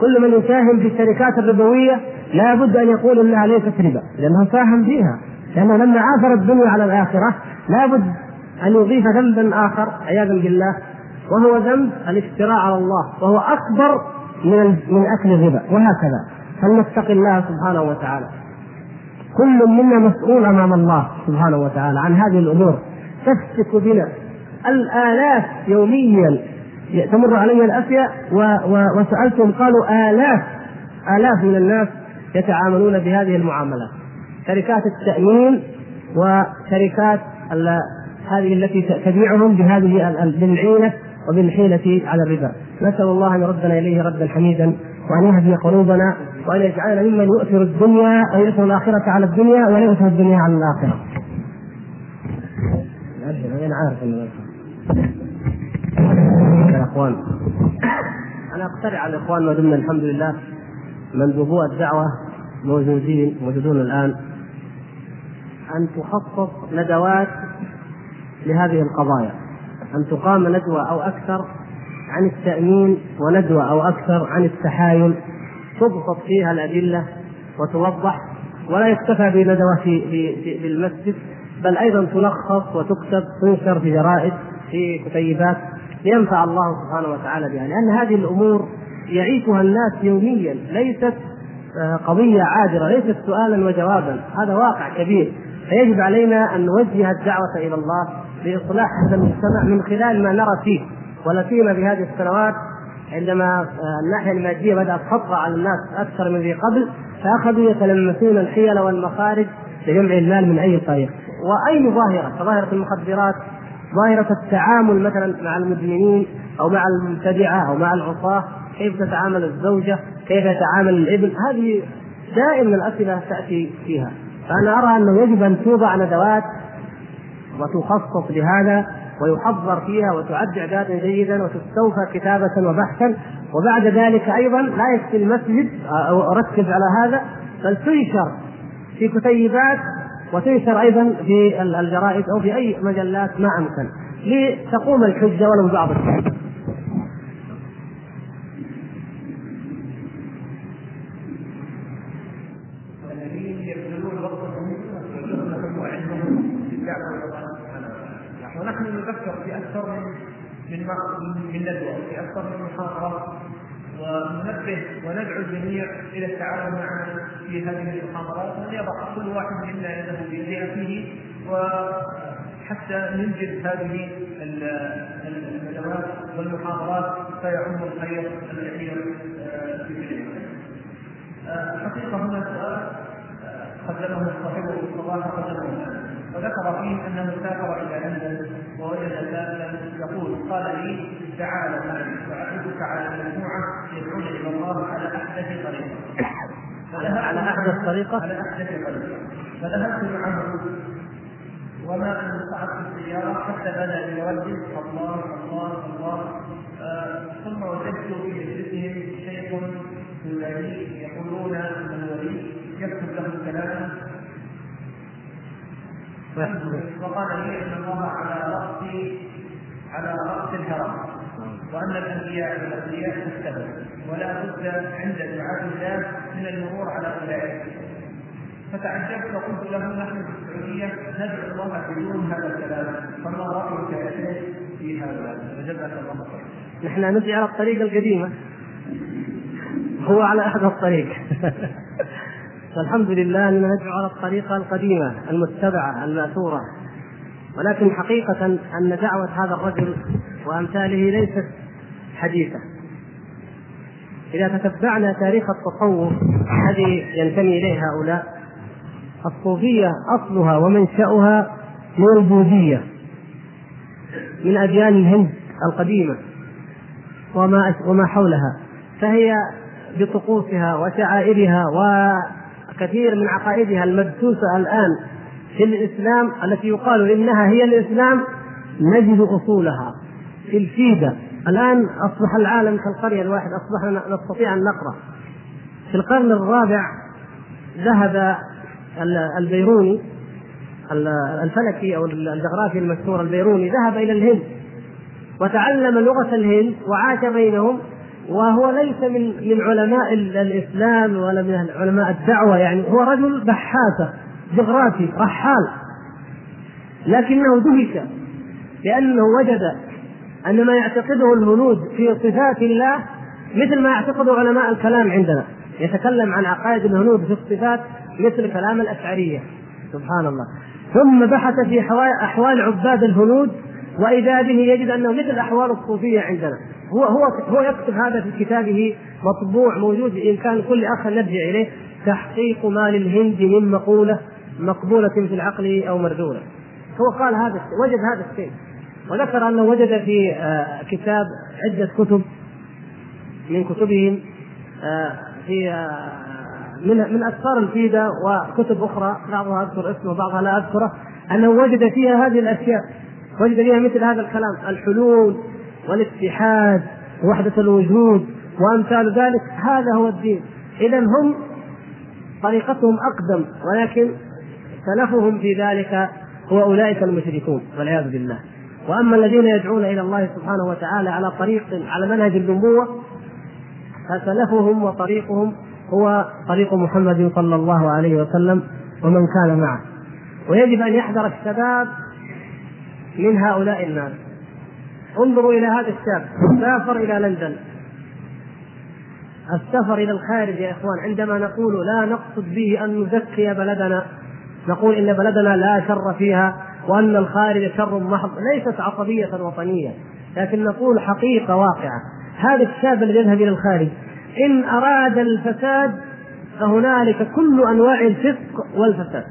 كل من يساهم في الشركات الربوية لا بد أن يقول إنها ليست ربا لأنه ساهم فيها. لأنه لما آثر الدنيا على الآخرة لا بد أن يضيف ذنبا آخر عياذا بالله وهو ذنب الافتراء على الله وهو أكبر من من أكل الربا وهكذا. فلنتق الله سبحانه وتعالى. كل منا مسؤول أمام الله سبحانه وتعالى عن هذه الأمور. تفتك بنا. الآلاف يوميا تمر علي الافيا وسألتهم قالوا آلاف آلاف من الناس يتعاملون بهذه المعاملات شركات التأمين وشركات هذه التي تبيعهم بهذه بالعينة وبالحيلة على الربا. نسأل الله أن يردنا إليه ردا حميدا وأن يهدي قلوبنا وأن يجعلنا ممن يؤثر الدنيا ويؤثر الآخرة على الدنيا ولا يؤثر الدنيا على الآخرة. أنا عارف يا اخوان أنا اقترع على الإخوان ما دمنا الحمد لله مندوبو الدعوة موجودين موجودون الآن أن تخصص ندوات لهذه القضايا أن تقام ندوة أو أكثر عن التأمين وندوة أو أكثر عن التحايل تبسط فيها الأدلة وتوضح ولا يكتفى بندوة في في في المسجد بل أيضا تلخص وتكتب تنشر في جرائد في كتيبات لينفع الله سبحانه وتعالى بها لأن هذه الأمور يعيشها الناس يوميا ليست آه، قضية عابرة ليست سؤالا وجوابا هذا واقع كبير. فيجب علينا أن نوجه الدعوة إلى الله لإصلاح هذا المجتمع من خلال ما نرى فيه. ولا سيما بهذه السنوات عندما آه، الناحية المادية بدأت تطغى على الناس أكثر من ذي قبل فأخذوا يتلمسون الحيل والمخارج لجمع المال من أي طريق. وأي ظاهره كظاهره المخدرات ظاهرة التعامل مثلا مع المدمنين أو مع المبتدعة أو مع العصاة كيف تتعامل الزوجة كيف يتعامل الابن؟ هذه دائما الأسئلة تأتي فيها. فأنا أرى أنه يجب أن توضع ندوات وتخصص لهذا ويحضر فيها وتعد اعدادا جيدا وتستوفى كتابة وبحثا وبعد ذلك أيضا لا يكفي المسجد أو اركز على هذا بل تنشر في كتيبات وتنشر أيضا في الجرائد أو في أي مجلات ما أمكن لتقوم الحجة ولو بعض الشيء. ونحن نذكر في أكثر من من من ندوه في أكثر من محاضرة وننبه وندعو الجميع إلى التعاون معنا في هذه المحاضرات. وان يضع كل واحد منا يده بيئته وحتى ننجز هذه الندوات والمحاضرات فيعم الخير الكثير آه، في كل الحقيقة هنا سؤال قدمه صاحبه الصباح قدمه وذكر فيه انه سافر إلى لندن ووجد سائلا يقول قال لي تعال معي وأعدك على مجموعة يدعون إلى الله على أحدث طريقه على أحدث طريقة؟ على أحدث طريقه فذهبت معه. وما أن صعدت في السيارة حتى بدا بيردد الله الله الله. آه ثم وجدت في مجلسهم شيخ يقولون ان الولي يكتب له كلاما وقال لي ان الله على راس على رأس الهرم. وأن الأنبياء والاولياء تستمر ولا بد عند دعاء الله من المرور على أولئك. فتعجبت وقلت له نحن في السعودية ندعو الله بدون هذا الكلام. فما رأيك يا شيخ في هذا فجزاك الله خيرا نحن نمشي على الطريقة القديمة. هو على احد الطريق. فالحمد لله اننا ندعو على الطريقة القديمة المتبعة المأثورة. ولكن حقيقة أن دعوة هذا الرجل وأمثاله ليست حديثة. إذا تتبعنا تاريخ التصوف الذي ينتمي إليه هؤلاء الصوفية أصلها ومنشأها من البوذيه من أديان الهند القديمة وما وما حولها. فهي بطقوسها وشعائرها كثير من عقائدها المبثوثة الآن في الإسلام التي يقال إنها هي الإسلام نجد أصولها في الفيدة. الآن أصبح العالم كالقرية الواحدة أصبحنا نستطيع أن نقرأ. في القرن الرابع ذهب البيروني الفلكي أو الجغرافي المشهور البيروني ذهب إلى الهند وتعلم لغة الهند وعاش بينهم وهو ليس من من علماء الإسلام ولا من علماء الدعوة يعني هو رجل بحاثه جغرافي رحال. لكنه دهش لأنه وجد أن ما يعتقده الهنود في صفات الله مثل ما يعتقده علماء الكلام عندنا. يتكلم عن عقائد الهنود في الصفات مثل كلام الأشعرية. سبحان الله. ثم بحث في أحوال عباد الهنود وإذا به يجد أنه مثل أحوال الصوفية عندنا. هو هو هو يكتب هذا في كتابه مطبوع موجود بإمكان كل أخ نرجع إليه. تحقيق ما للهند من مقولة مقبولة في العقل أو مردودة. هو قال هذا وجد هذا الشيء. وذكر أنه وجد في آه، كتاب عدة كتب من كتبهم آه، في آه، من من اسفار الفيدا وكتب أخرى بعضها أذكر اسمه وبعضها لا أذكره أنه وجد فيها هذه الأشياء. وجد فيها مثل هذا الكلام الحلول والاتحاد ووحدة الوجود وأمثال ذلك هذا هو الدين. إذا هم طريقتهم أقدم ولكن سلفهم في ذلك هو أولئك المشركون والعياذ بالله. وأما الذين يدعون إلى الله سبحانه وتعالى على طريق على منهج النبوة فسلفهم وطريقهم هو طريق محمد صلى الله عليه وسلم ومن كان معه. ويجب أن يحذر الشباب من هؤلاء الناس. انظروا إلى هذا الشاب. سافر إلى لندن. السفر إلى الخارج يا إخوان عندما نقول لا نقصد به أن نزكي بلدنا نقول إن بلدنا لا شر فيها وأن الخارج شر محض ليست عصبية وطنية لكن نقول حقيقة واقعة. هذا الشاب الذي يذهب إلى الخارج إن أراد الفساد فهنالك كل أنواع الفسق والفساد.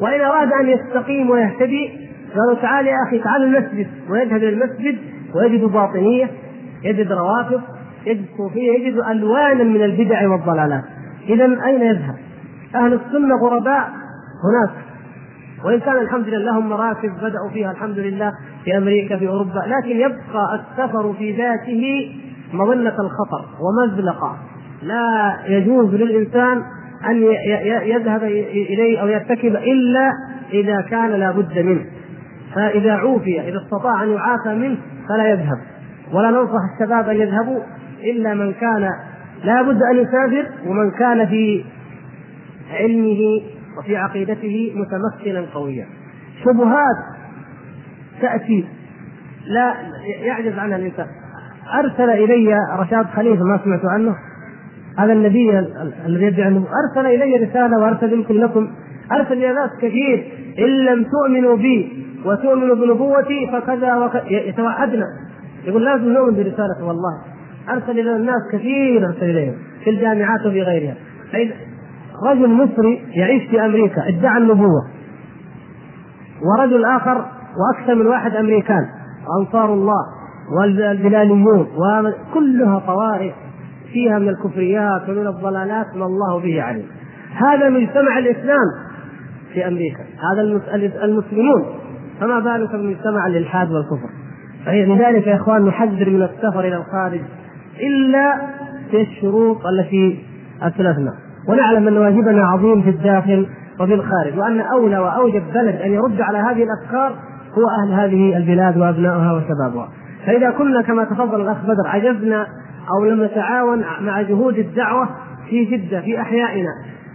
وإن أراد أن يستقيم ويهتدي قالوا تعال يا أخي تعال المسجد. ويذهب إلى المسجد ويجد باطنية يجد روافض يجد صوفية يجد ألوانا من البدع والضلالات. اذا أين يذهب؟ أهل السنة غرباء هناك. وإن كان الحمد لله لهم مراكز بدأوا فيها الحمد لله في أمريكا في أوروبا. لكن يبقى السفر في ذاته مظنه الخطر ومزلقة. لا يجوز للإنسان أن يذهب إليه أو يرتكب إلا إذا كان لا بد منه. فإذا عوفي إذا استطاع أن يعافى منه فلا يذهب. ولا ننصح الشباب أن يذهبوا إلا من كان لا بد أن يسافر ومن كان في علمه وفي عقيدته متمكنا قويا. شبهات تأتي لا يعجز عنها الإنسان. أرسل إلي رشاد خليفة ما سمعت عنه؟ هذا النبي الذي يدعي أرسل إلي رسالة وأرسل يمكن لكم. أرسل إلى ناس كثير إن لم تؤمنوا بي. وتؤمنوا بنبوتي فكذا وكذا يتوعدنا. يقول لازم نؤمن برسالته والله. أرسل إلى الناس كثير أرسل إليهم في الجامعات وفي غيرها. رجل مصري يعيش في أمريكا ادعى النبوة. ورجل آخر وأكثر من واحد أمريكان أنصار الله والبلاليون وكلها طوائف فيها من الكفريات ومن الضلالات ما الله به عليم. هذا مجتمع الإسلام في أمريكا. هذا المسلمون. فما بالك بمجتمع الالحاد والكفر؟ لذلك يا إخوان نحذر من السفر إلى الخارج إلا في الشروط التي أسلفنا. ونعلم أن واجبنا عظيم في الداخل وفي الخارج وأن أولى وأوجب بلد أن يرد على هذه الأفكار هو أهل هذه البلاد وأبنائها وشبابها. فإذا كنا كما تفضل الأخ بدر عجزنا أو لم نتعاون مع جهود الدعوة في جده في أحيائنا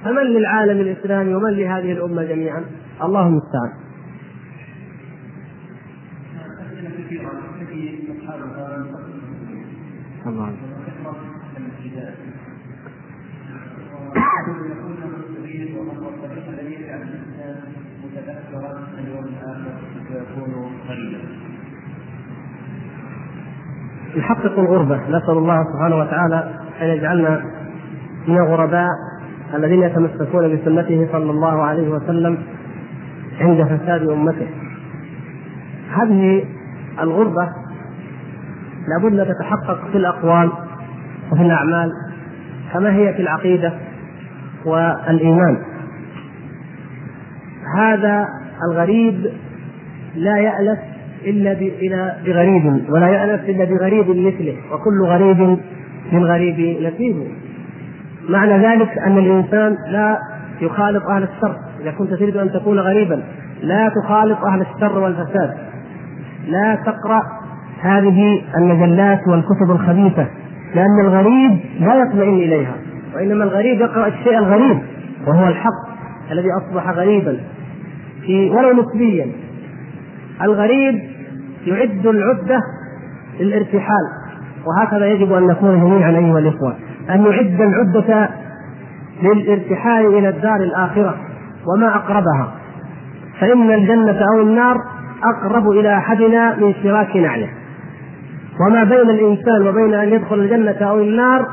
فمن للعالم الإسلامي ومن لهذه الأمة جميعا؟ الله المستعان. الله يحقق الغربة. نسأل الله سبحانه وتعالى أن يجعلنا من الغرباء الذين يتمسكون بسنته صلى الله عليه وسلم عند فساد أمته. هذه الغربة لابد أن تتحقق في الأقوال وفي الأعمال كما هي في العقيدة والإيمان. هذا الغريب لا يألف إلا بغريب ولا يألف إلا بغريب مثله وكل غريب للغريب نسيب معنى ذلك أن الإنسان لا يخالط أهل الشر. إذا كنت تريد أن تكون غريبا لا تخالط أهل الشر والفساد. لا تقرأ هذه المجلات والكتب الخبيثة لأن الغريب لا يطمئن إليها وإنما الغريب يقرأ الشيء الغريب وهو الحق الذي أصبح غريبا في ولو نسبيا. الغريب يعد العدة للارتحال وهكذا يجب أن نكون جميعا أيها الإخوة أن نعد العدة للارتحال إلى الدار الآخرة وما أقربها. فإن الجنة أو النار أقرب إلى أحدنا من شراك نعله. وما بين الإنسان وبين أن يدخل الجنة أو النار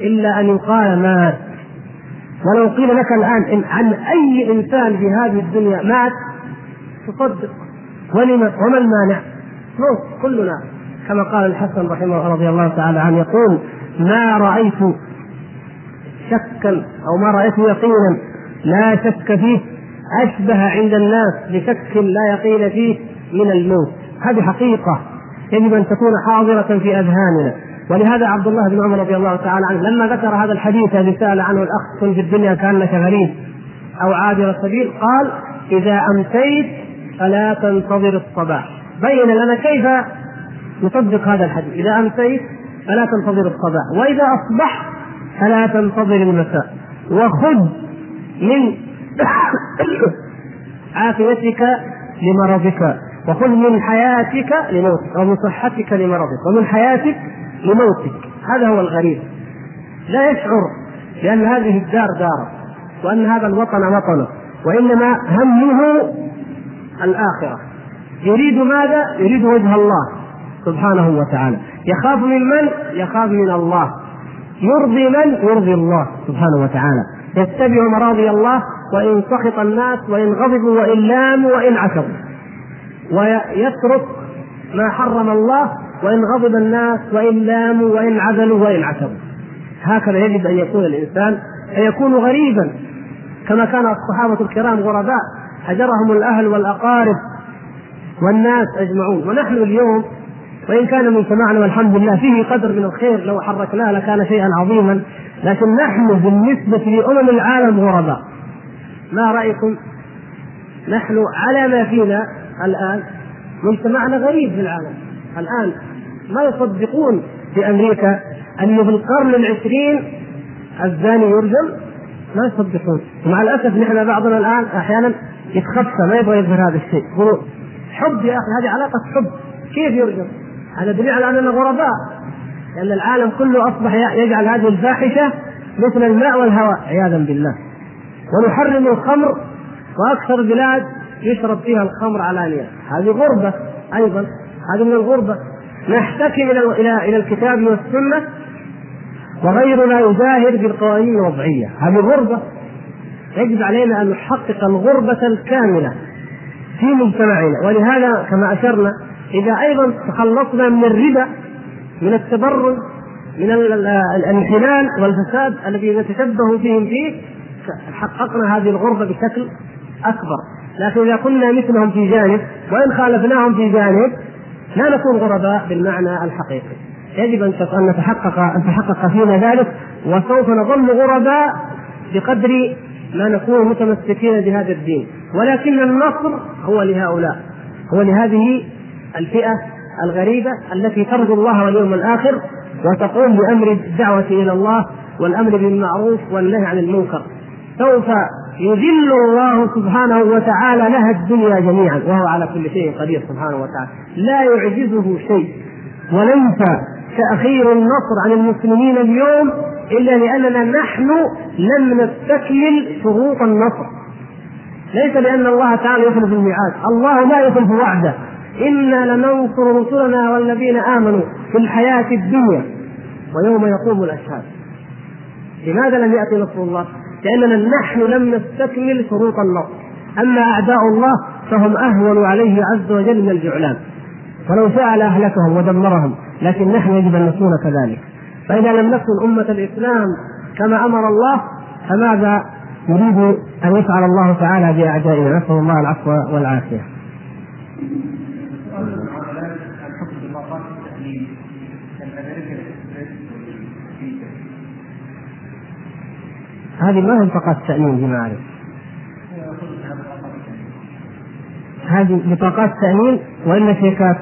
إلا أن يقال مات. ولو قيل لك الآن إن عن أي إنسان في هذه الدنيا مات تصدق. ولما وما المانع؟ موت كلنا. كما قال الحسن رحمه رضي الله تعالى عنه يقول ما رأيت شكا أو ما رأيت يقينا لا شك فيه أشبه عند الناس بشك لا يقين فيه من الموت. هذه حقيقة. يجب أن تكون حاضرة في أذهاننا. ولهذا عبد الله بن عمر رضي الله تعالى عنه لما ذكر هذا الحديث الذي سأل عنه الاخ كن في الدنيا كأنك غريب أو عابر السبيل قال إذا أمسيت فلا تنتظر الصباح. بين لنا كيف نصدق هذا الحديث. إذا أمسيت فلا تنتظر الصباح وإذا أصبحت فلا تنتظر المساء. وخذ من عافيتك لمرضك. وخذ من حياتك لموتك ومن صحتك لمرضك ومن حياتك لموتك. هذا هو الغريب. لا يشعر بأن هذه الدار داره وأن هذا الوطن وطنه وإنما همه الآخرة. يريد ماذا؟ يريد وجه الله سبحانه وتعالى. يخاف من من؟ يخاف من الله. يرضي من؟ يرضي الله سبحانه وتعالى. يتبع مراضي الله وإن سخط الناس وإن غضبوا وإن لاموا وإن عكروا ويترك ما حرم الله وإن غضب الناس وإن لاموا وإن عدلوا وإن عتبوا. هكذا يجب أن يكون الإنسان فيكون غريبا. كما كان الصحابة الكرام غرباء هجرهم الأهل والأقارب والناس أجمعون. ونحن اليوم وإن كان مجتمعنا والحمد لله فيه قدر من الخير لو حركناه لكان شيئا عظيما. لكن نحن بالنسبة لأمم العالم غرباء ما رأيكم؟ نحن على ما فينا الآن. مجتمعنا غريب في العالم. الآن ما يصدقون في أمريكا أنه في القرن العشرين الزاني يرجم؟ ما يصدقون. ومع الأسف نحن بعضنا الآن أحيانا يتخفى ما يبغى يظهر هذا الشيء. يقولوا حب يا أخي هذه علاقة حب. كيف يرجم؟ هذا دليل على أننا غرباء. لأن العالم كله أصبح يجعل هذه الفاحشة مثل الماء والهواء عياذا بالله. ونحرم الخمر وأكثر البلاد يشرب فيها الخمر علانية هذه غربة أيضا. هذه من الغربة. نحتكم إلى إلى إلى الكتاب والسنة. وغيرنا يجاهر بالقوانين الوضعية. هذه غربة. يجب علينا أن نحقق الغربة الكاملة في مجتمعنا. ولهذا كما أشرنا إذا أيضا تخلصنا من الربا من التبرج من الانحلال والفساد الذي نتشبه فيهم فيه حققنا هذه الغربة بشكل أكبر. لكن إذا كنا مثلهم في جانب وإن خالفناهم في جانب لا نكون غرباء بالمعنى الحقيقي. يجب أن نتحقق أن تحقق فينا ذلك وسوف نظل غرباء بقدر ما نكون متمسكين بهذا الدين. ولكن النصر هو لهؤلاء. هو لهذه الفئة الغريبة التي ترجو الله واليوم الآخر وتقوم بأمر الدعوة إلى الله والأمر بالمعروف والنهي عن المنكر. سوف يذل الله سبحانه وتعالى لها الدنيا جميعا. وهو على كل شيء قدير سبحانه وتعالى. لا يعجزه شيء. وليس تأخير النصر عن المسلمين اليوم إلا لأننا نحن لم نستكمل شروط النصر. ليس لأن الله تعالى يخلف الميعاد. الله لا يخلف وعده. إنا لننصر رسلنا والذين آمنوا في الحياة الدنيا. ويوم يقوم الأشهاد. لماذا لم يأتي نصر الله؟ لأننا نحن لم نستكمل شروط النصر أما أعداء الله فهم أهون عليه عز وجل من الجعلان. ولو شاء لأهلكهم ودمرهم لكن نحن يجب أن نكون كذلك. فإذا لم نكن أمة الإسلام كما أمر الله فماذا يريد أن يفعل الله تعالى بأعدائنا؟ نسأل الله العفو والعافية. هذه ما هي بطاقات تأمين فيما أعرف هذه بطاقات تأمين وإلا شيكات؟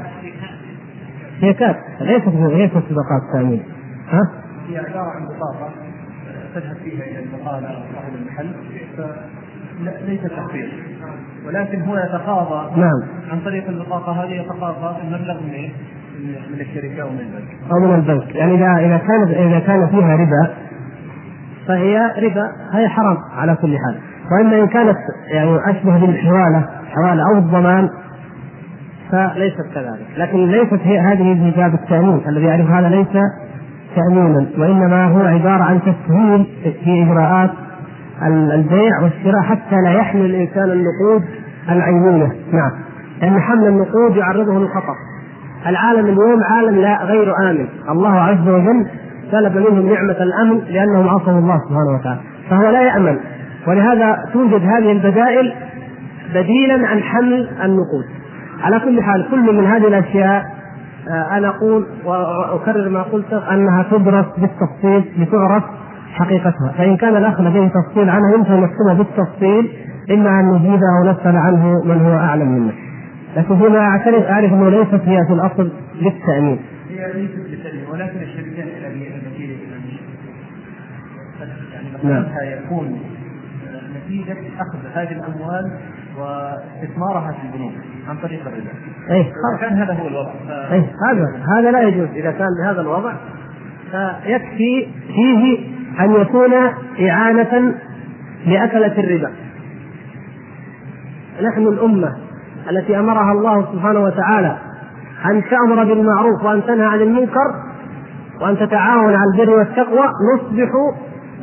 شيكات ليست ليست بطاقات تأمين ها؟ هي عبارة عن بطاقة تذهب فيها إلى البقالة أو صاحب المحل. ليس تخفيض. ولكن هو يتقاضى نعم. عن طريق البطاقة. هذه يتقاضى المبلغ من من الشركة ومن البنك؟ أو من البنك. يعني اذا إذا كانت إذا كان فيها ربا فهي ربا هي حرام على كل حال. وإما إن كانت يعني أشبه بالحواله حواله أو الضمان فليست كذلك. لكن ليست هي هذه باب التأمين الذي يعرف هذا ليس تأمينا وإنما هو عبارة عن تسهيل في إجراءات البيع والشراء حتى لا يحمل الإنسان النقود العينية. نعم. لأن حمل النقود يعرضه للخطر. العالم اليوم عالم لا غير آمن. الله عز وجل سلب منهم نعمة الأمن لأنهم عصوا الله سبحانه وتعالى. فهو لا يأمن. ولهذا توجد هذه البدائل بديلا عن حمل النقود. على كل حال كل من هذه الأشياء آه، أنا أقول واكرر ما قلته أنها تدرس بالتفصيل لتعرف حقيقتها. فإن كان الأخ لديه تفصيل عنها يمكن نكتبها بالتفصيل إما أن نجيبه أو نسأل عنه من هو أعلم منه. لكن فيما اعترف أعرف أنه ليست هي في الأصل للتأمين. هي ليست للتامين ولكن نعم. يكون نتيجة أخذ هذه الأموال واستثمارها في البنوك عن طريق الربا. إيه كان هذا هو الوضع. إيه هذا هذا لا يجوز إذا كان بهذا الوضع فيكفي فيه أن يكون إعانة لأكلة الربا. نحن الأمة التي أمرها الله سبحانه وتعالى أن تأمر بالمعروف وأن تنهى عن المنكر وأن تتعاون على البر والتقوى نصبح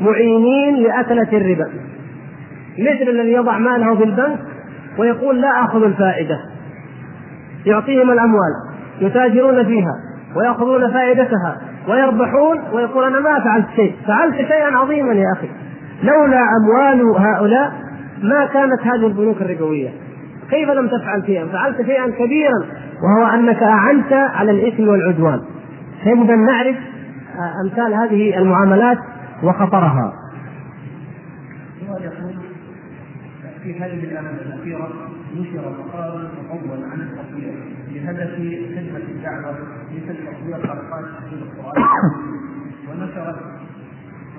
معينين لأكلة الربا. مثل الذي يضع ماله في البنك ويقول لا أخذ الفائدة. يعطيهم الأموال يتاجرون فيها ويأخذون فائدتها ويربحون ويقول أنا ما فعلت شيء فعلت شيئا عظيما يا أخي. لولا أموال هؤلاء ما كانت هذه البنوك الربوية. كيف لم تفعل شيئا؟ فعلت شيئا كبيرا وهو أنك أعنت على الإثم والعدوان. يجب أن نعرف أمثال هذه المعاملات وخطرها. في هذه الآونة الأخيرة نشر مقال مطول عن التطوير بهدف خدمة الدعوة مثل تطوير حلقات تحفيظ القرآن ونشرت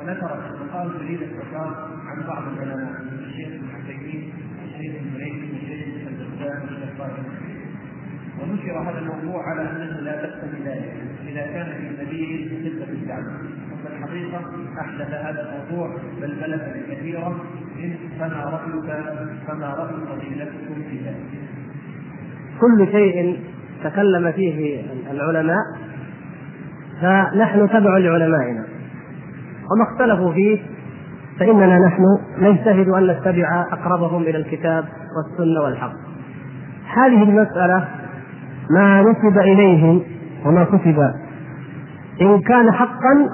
ونشرت المقال جريدة الفتاة عن بعض العلماء الشيخ ابن عثيمين الشيخ المريسي والشيخ البزار والشيخ ونشر هذا الموضوع على أنه لا بأس بذلك إذا كان في سبيل خدمة الدعوة. الحقيقة أحدث هذا الموضوع بلبلة كثيرة. فما رايك فما رأي فضيلتكم في ذلك؟ كل شيء تكلم فيه العلماء فنحن تبع لعلمائنا. وما اختلفوا فيه فإننا نحن نجتهد أن نتبع أقربهم إلى الكتاب والسنة والحق. هذه المسألة ما نسب إليهم وما كتب إن كان حقا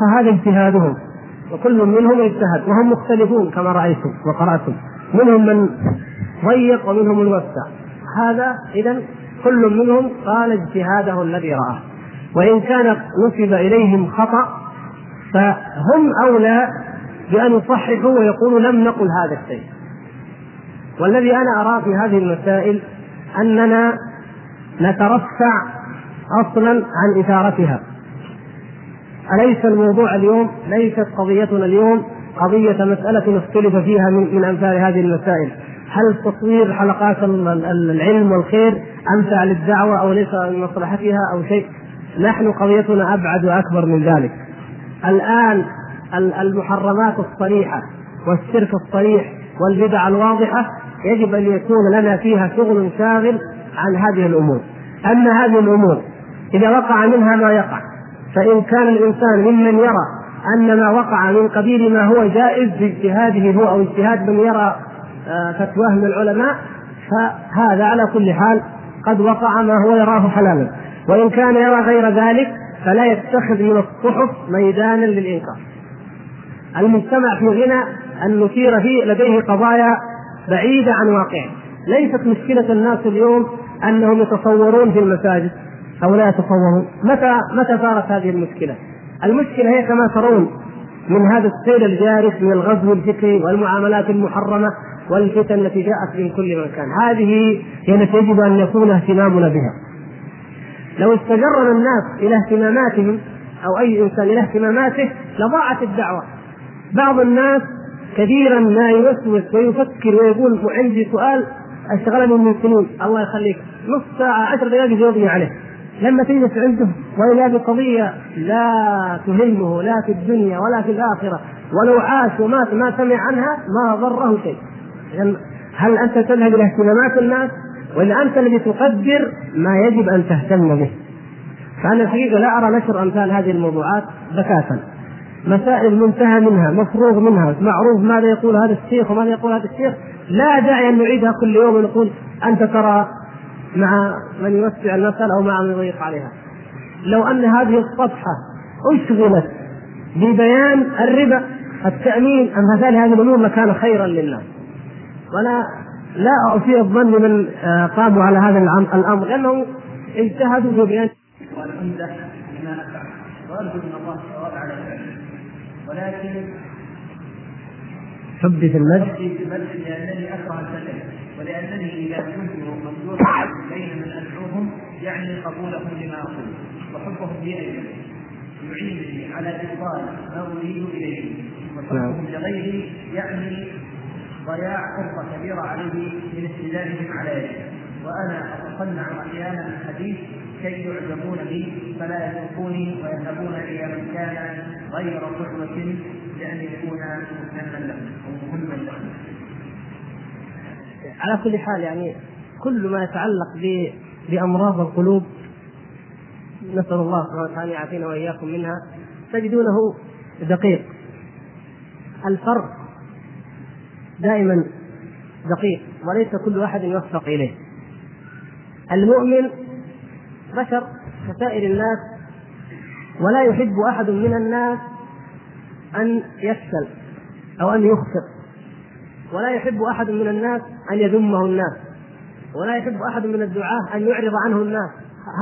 فهذا اجتهادهم. وكل منهم اجتهد. وهم مختلفون كما رأيتم وقرأتم. منهم من ضيق ومنهم من وسع. هذا إذا كل منهم قال اجتهاده الذي رآه وإن كان نسب إليهم خطأ فهم أولى بأن يصححوا ويقولوا لم نقل هذا الشيء. والذي أنا أراه في هذه المسائل أننا نترفع أصلا عن إثارتها. أليس الموضوع اليوم؟ ليست قضيتنا اليوم. قضية مسألة اختلف فيها من, من أمثال هذه المسائل. هل تصوير حلقات العلم والخير أنفع للدعوة أو ليس لمصلحتها أو شيء؟ نحن قضيتنا أبعد وأكبر من ذلك. الآن المحرمات الصريحة والشرك الصريح والبدع الواضحة يجب أن يكون لنا فيها شغل شاغل عن هذه الأمور. أما هذه الأمور إذا وقع منها ما يقع فإن كان الإنسان ممن يرى أن ما وقع من قبيل ما هو جائز باجتهاده هو أو اجتهاد من يرى آه، فتواه من العلماء فهذا على كل حال قد وقع ما هو يراه حلالا. وإن كان يرى غير ذلك فلا يتخذ من الصحف ميدانا للإنكار. المجتمع في غنى أن نثير فيه لديه قضايا بعيدة عن واقعه. ليست مشكلة الناس اليوم أنهم يتصورون في المساجد. أو لا يتصورون متى متى صارت هذه المشكلة؟ المشكلة هي كما ترون من هذا السيل الجارف من الغزو الفكري والمعاملات المحرمة والفتن التي جاءت من كل مكان هذه هي التي يجب أن يكون اهتمامنا بها. لو استجرنا الناس إلى اهتماماتهم أو أي إنسان إلى اهتماماته لضاعت الدعوة. بعض الناس كثيرا ما يوسوس ويفكر ويقول عندي سؤال أشتغلني من سنين. الله يخليك. نص ساعة عشر دقائق يجاوبني عليه. لما تجلس عنده وإذا بقضية لا تهمه لا في الدنيا ولا في الآخرة ولو عاش ومات ما سمع عنها ما ضره شيء. إذن هل أنت تذهب إلى اهتمامات الناس؟ ولا أنت الذي تقدر ما يجب أن تهتم به. فأنا الحقيقة لا أرى نشر أمثال هذه الموضوعات بكاتا. مسائل منتهى منها مفروغ منها معروف ماذا يقول هذا الشيخ وماذا يقول هذا الشيخ. لا داعي أن نعيدها كل يوم ونقول أنت ترى مع من يوسع المسألة أو مع من يضيق عليها. لو أن هذه الصفحة أشغلت ببيان الربا التأمين أمثال هذه الأمور لكان خيرا للناس. ولا لا أسيء الظن من آه، قاموا على هذا الأمر لأنه اجتهدوا في بيان والعمدة نفعل وأرجو من الله الصواب على ولكن حبي في المدح حبي في لأنني أكره الفتن ولأنني إذا كنت منظورا بين من أدعوهم يعني قبولهم لما أقول وحبهم لي أيضا يعينني على إبطال ما أريد إليه وحبهم لغيري يعني ضياع فرصة كبيرة عليه من استدلالهم على يدي وأنا أتصنع أحيانا الحديث كي يعجبون بي فلا يتركوني ويذهبون إلى من كان غير صحبة لأن يكون مهما لهم أو مهما لهم. على كل حال يعني كل ما يتعلق بأمراض القلوب نسأل الله سبحانه وتعالى يعافينا وإياكم منها. تجدونه دقيق. الفرق دائما دقيق وليس كل أحد يوفق إليه. المؤمن بشر كسائر الناس ولا يحب أحد من الناس أن يفشل أو أن يخطئ ولا يحب أحد من الناس أن يذمه الناس. ولا يحب أحد من الدعاة أن يعرض عنه الناس.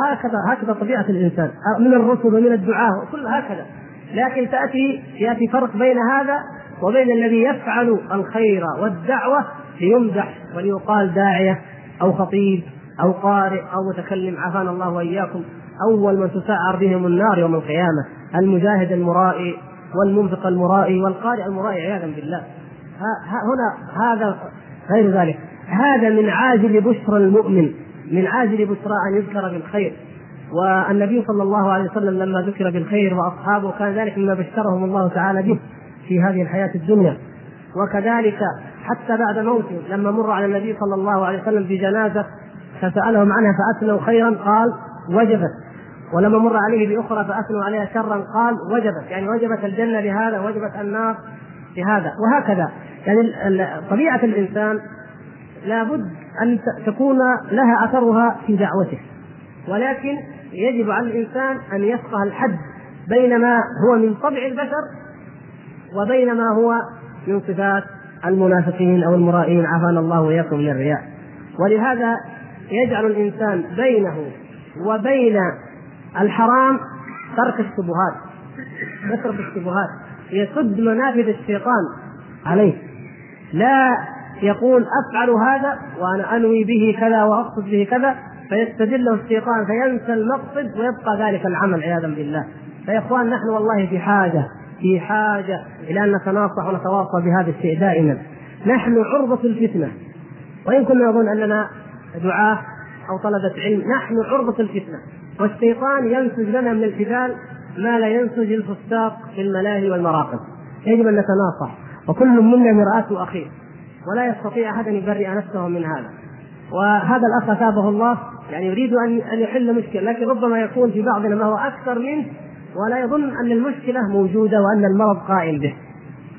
هكذا هكذا طبيعة الإنسان. من الرسل ومن الدعاة وكل هكذا. لكن تأتي يأتي فرق بين هذا وبين الذي يفعل الخير والدعوة ليمدح وليقال داعية أو خطيب أو قارئ أو متكلم عافانا الله وإياكم. أول من تسعر بهم النار يوم القيامة. المجاهد المرائي والمنفق المرائي والقارئ المرائي عياذا بالله. هنا هذا غير ذلك. هذا من عاجل بشرى المؤمن من عاجل بشرى أن يذكر بالخير. والنبي صلى الله عليه وسلم لما ذكر بالخير وأصحابه كان ذلك مما بشرهم الله تعالى به في هذه الحياة الدنيا. وكذلك حتى بعد موته لما مر على النبي صلى الله عليه وسلم بجنازة فسألهم عنها فأثنوا خيرا قال وجبت. ولما مر عليه بأخرى فأثنوا عليها شرا قال وجبت. يعني وجبت الجنة بهذا وجبت النار. بهذا وهكذا. يعني طبيعة الإنسان لابد أن تكون لها أثرها في دعوته. ولكن يجب على الإنسان أن يفقه الحد بين ما هو من طبع البشر وبين ما هو من صفات المنافقين أو المرائين. عافانا الله وإياكم من الرياء. ولهذا يجعل الإنسان بينه وبين الحرام ترك الشبهات يترك الشبهات. يسد منافذ الشيطان. عليه. لا يقول أفعل هذا وأنا أنوي به كذا وأقصد به كذا فيستدله الشيطان فينسى المقصد ويبقى ذلك العمل عياذا بالله. فيا اخوان نحن والله في حاجة في حاجة إلى أن نتناصح ونتواصى بهذا الشيء دائما. نحن عرضة الفتنة. وإن كنا نظن أننا دعاة أو طلبة علم نحن عرضة الفتنة. والشيطان ينسج لنا من الجبال ما لا ينسج الفساق في الملاهي والمراقب. يجب أن نتناصح. وكل منا مرآة أخيه. ولا يستطيع أحد أن يبرئ نفسه من هذا. وهذا الأخ أثابه الله. يعني يريد ان أن يحل مشكلة. لكن ربما يكون في بعضنا ما هو أكثر منه. ولا يظن أن المشكلة موجودة وأن المرض قائم به.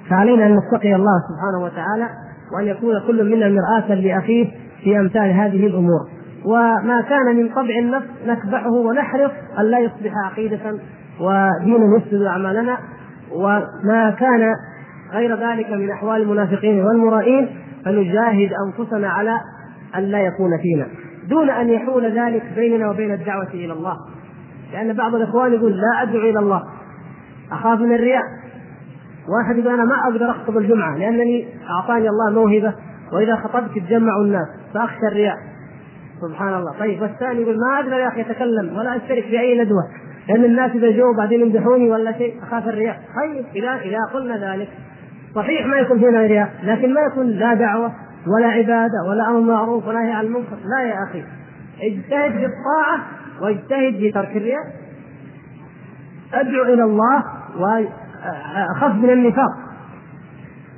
فعلينا أن نتقي الله سبحانه وتعالى. وأن يكون كل منا مرآة لأخيه في أمثال هذه الأمور. وما كان من طبع النفس نتبعه ونحرص أن لا يصبح عقيدة ودينا يفسد أعمالنا وما كان غير ذلك من أحوال المنافقين والمرائين فنجاهد أنفسنا على أن لا يكون فينا. دون أن يحول ذلك بيننا وبين الدعوة إلى الله. لأن بعض الإخوان يقول لا أدعو إلى الله أخاف من الرياء. واحد يقول أنا ما أقدر أخطب الجمعة لأنني أعطاني الله موهبة وإذا خطبت يتجمعوا الناس فأخشى الرياء. سبحان الله. طيب والثاني يقول ما أقدر يا أخي أتكلم ولا أشترك في أي ندوة. لأن الناس إذا جو بعدين يمدحوني ولا شيء أخاف الرياء طيب إذا إذا قلنا ذلك صحيح ما يكون فينا رياء لكن ما يكون لا دعوة ولا عبادة ولا أمر معروف ولا نهي عن المنكر. لا يا أخي. اجتهد في الطاعة واجتهد في ترك الرياء أدعو إلى الله وخف من النفاق.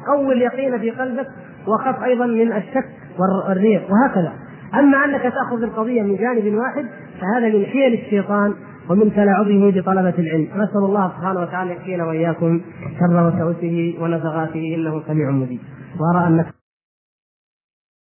قوي اليقين في قلبك وخف أيضا من الشك والرياء وهكذا. أما أنك تأخذ القضية من جانب واحد فهذا من حيل الشيطان. ومن تلاعبه بطلبة العلم. نسأل الله سبحانه وتعالى يكفينا وإياكم شر وسوسه ونزغاته إنه سميع مجيب. وأرى أنك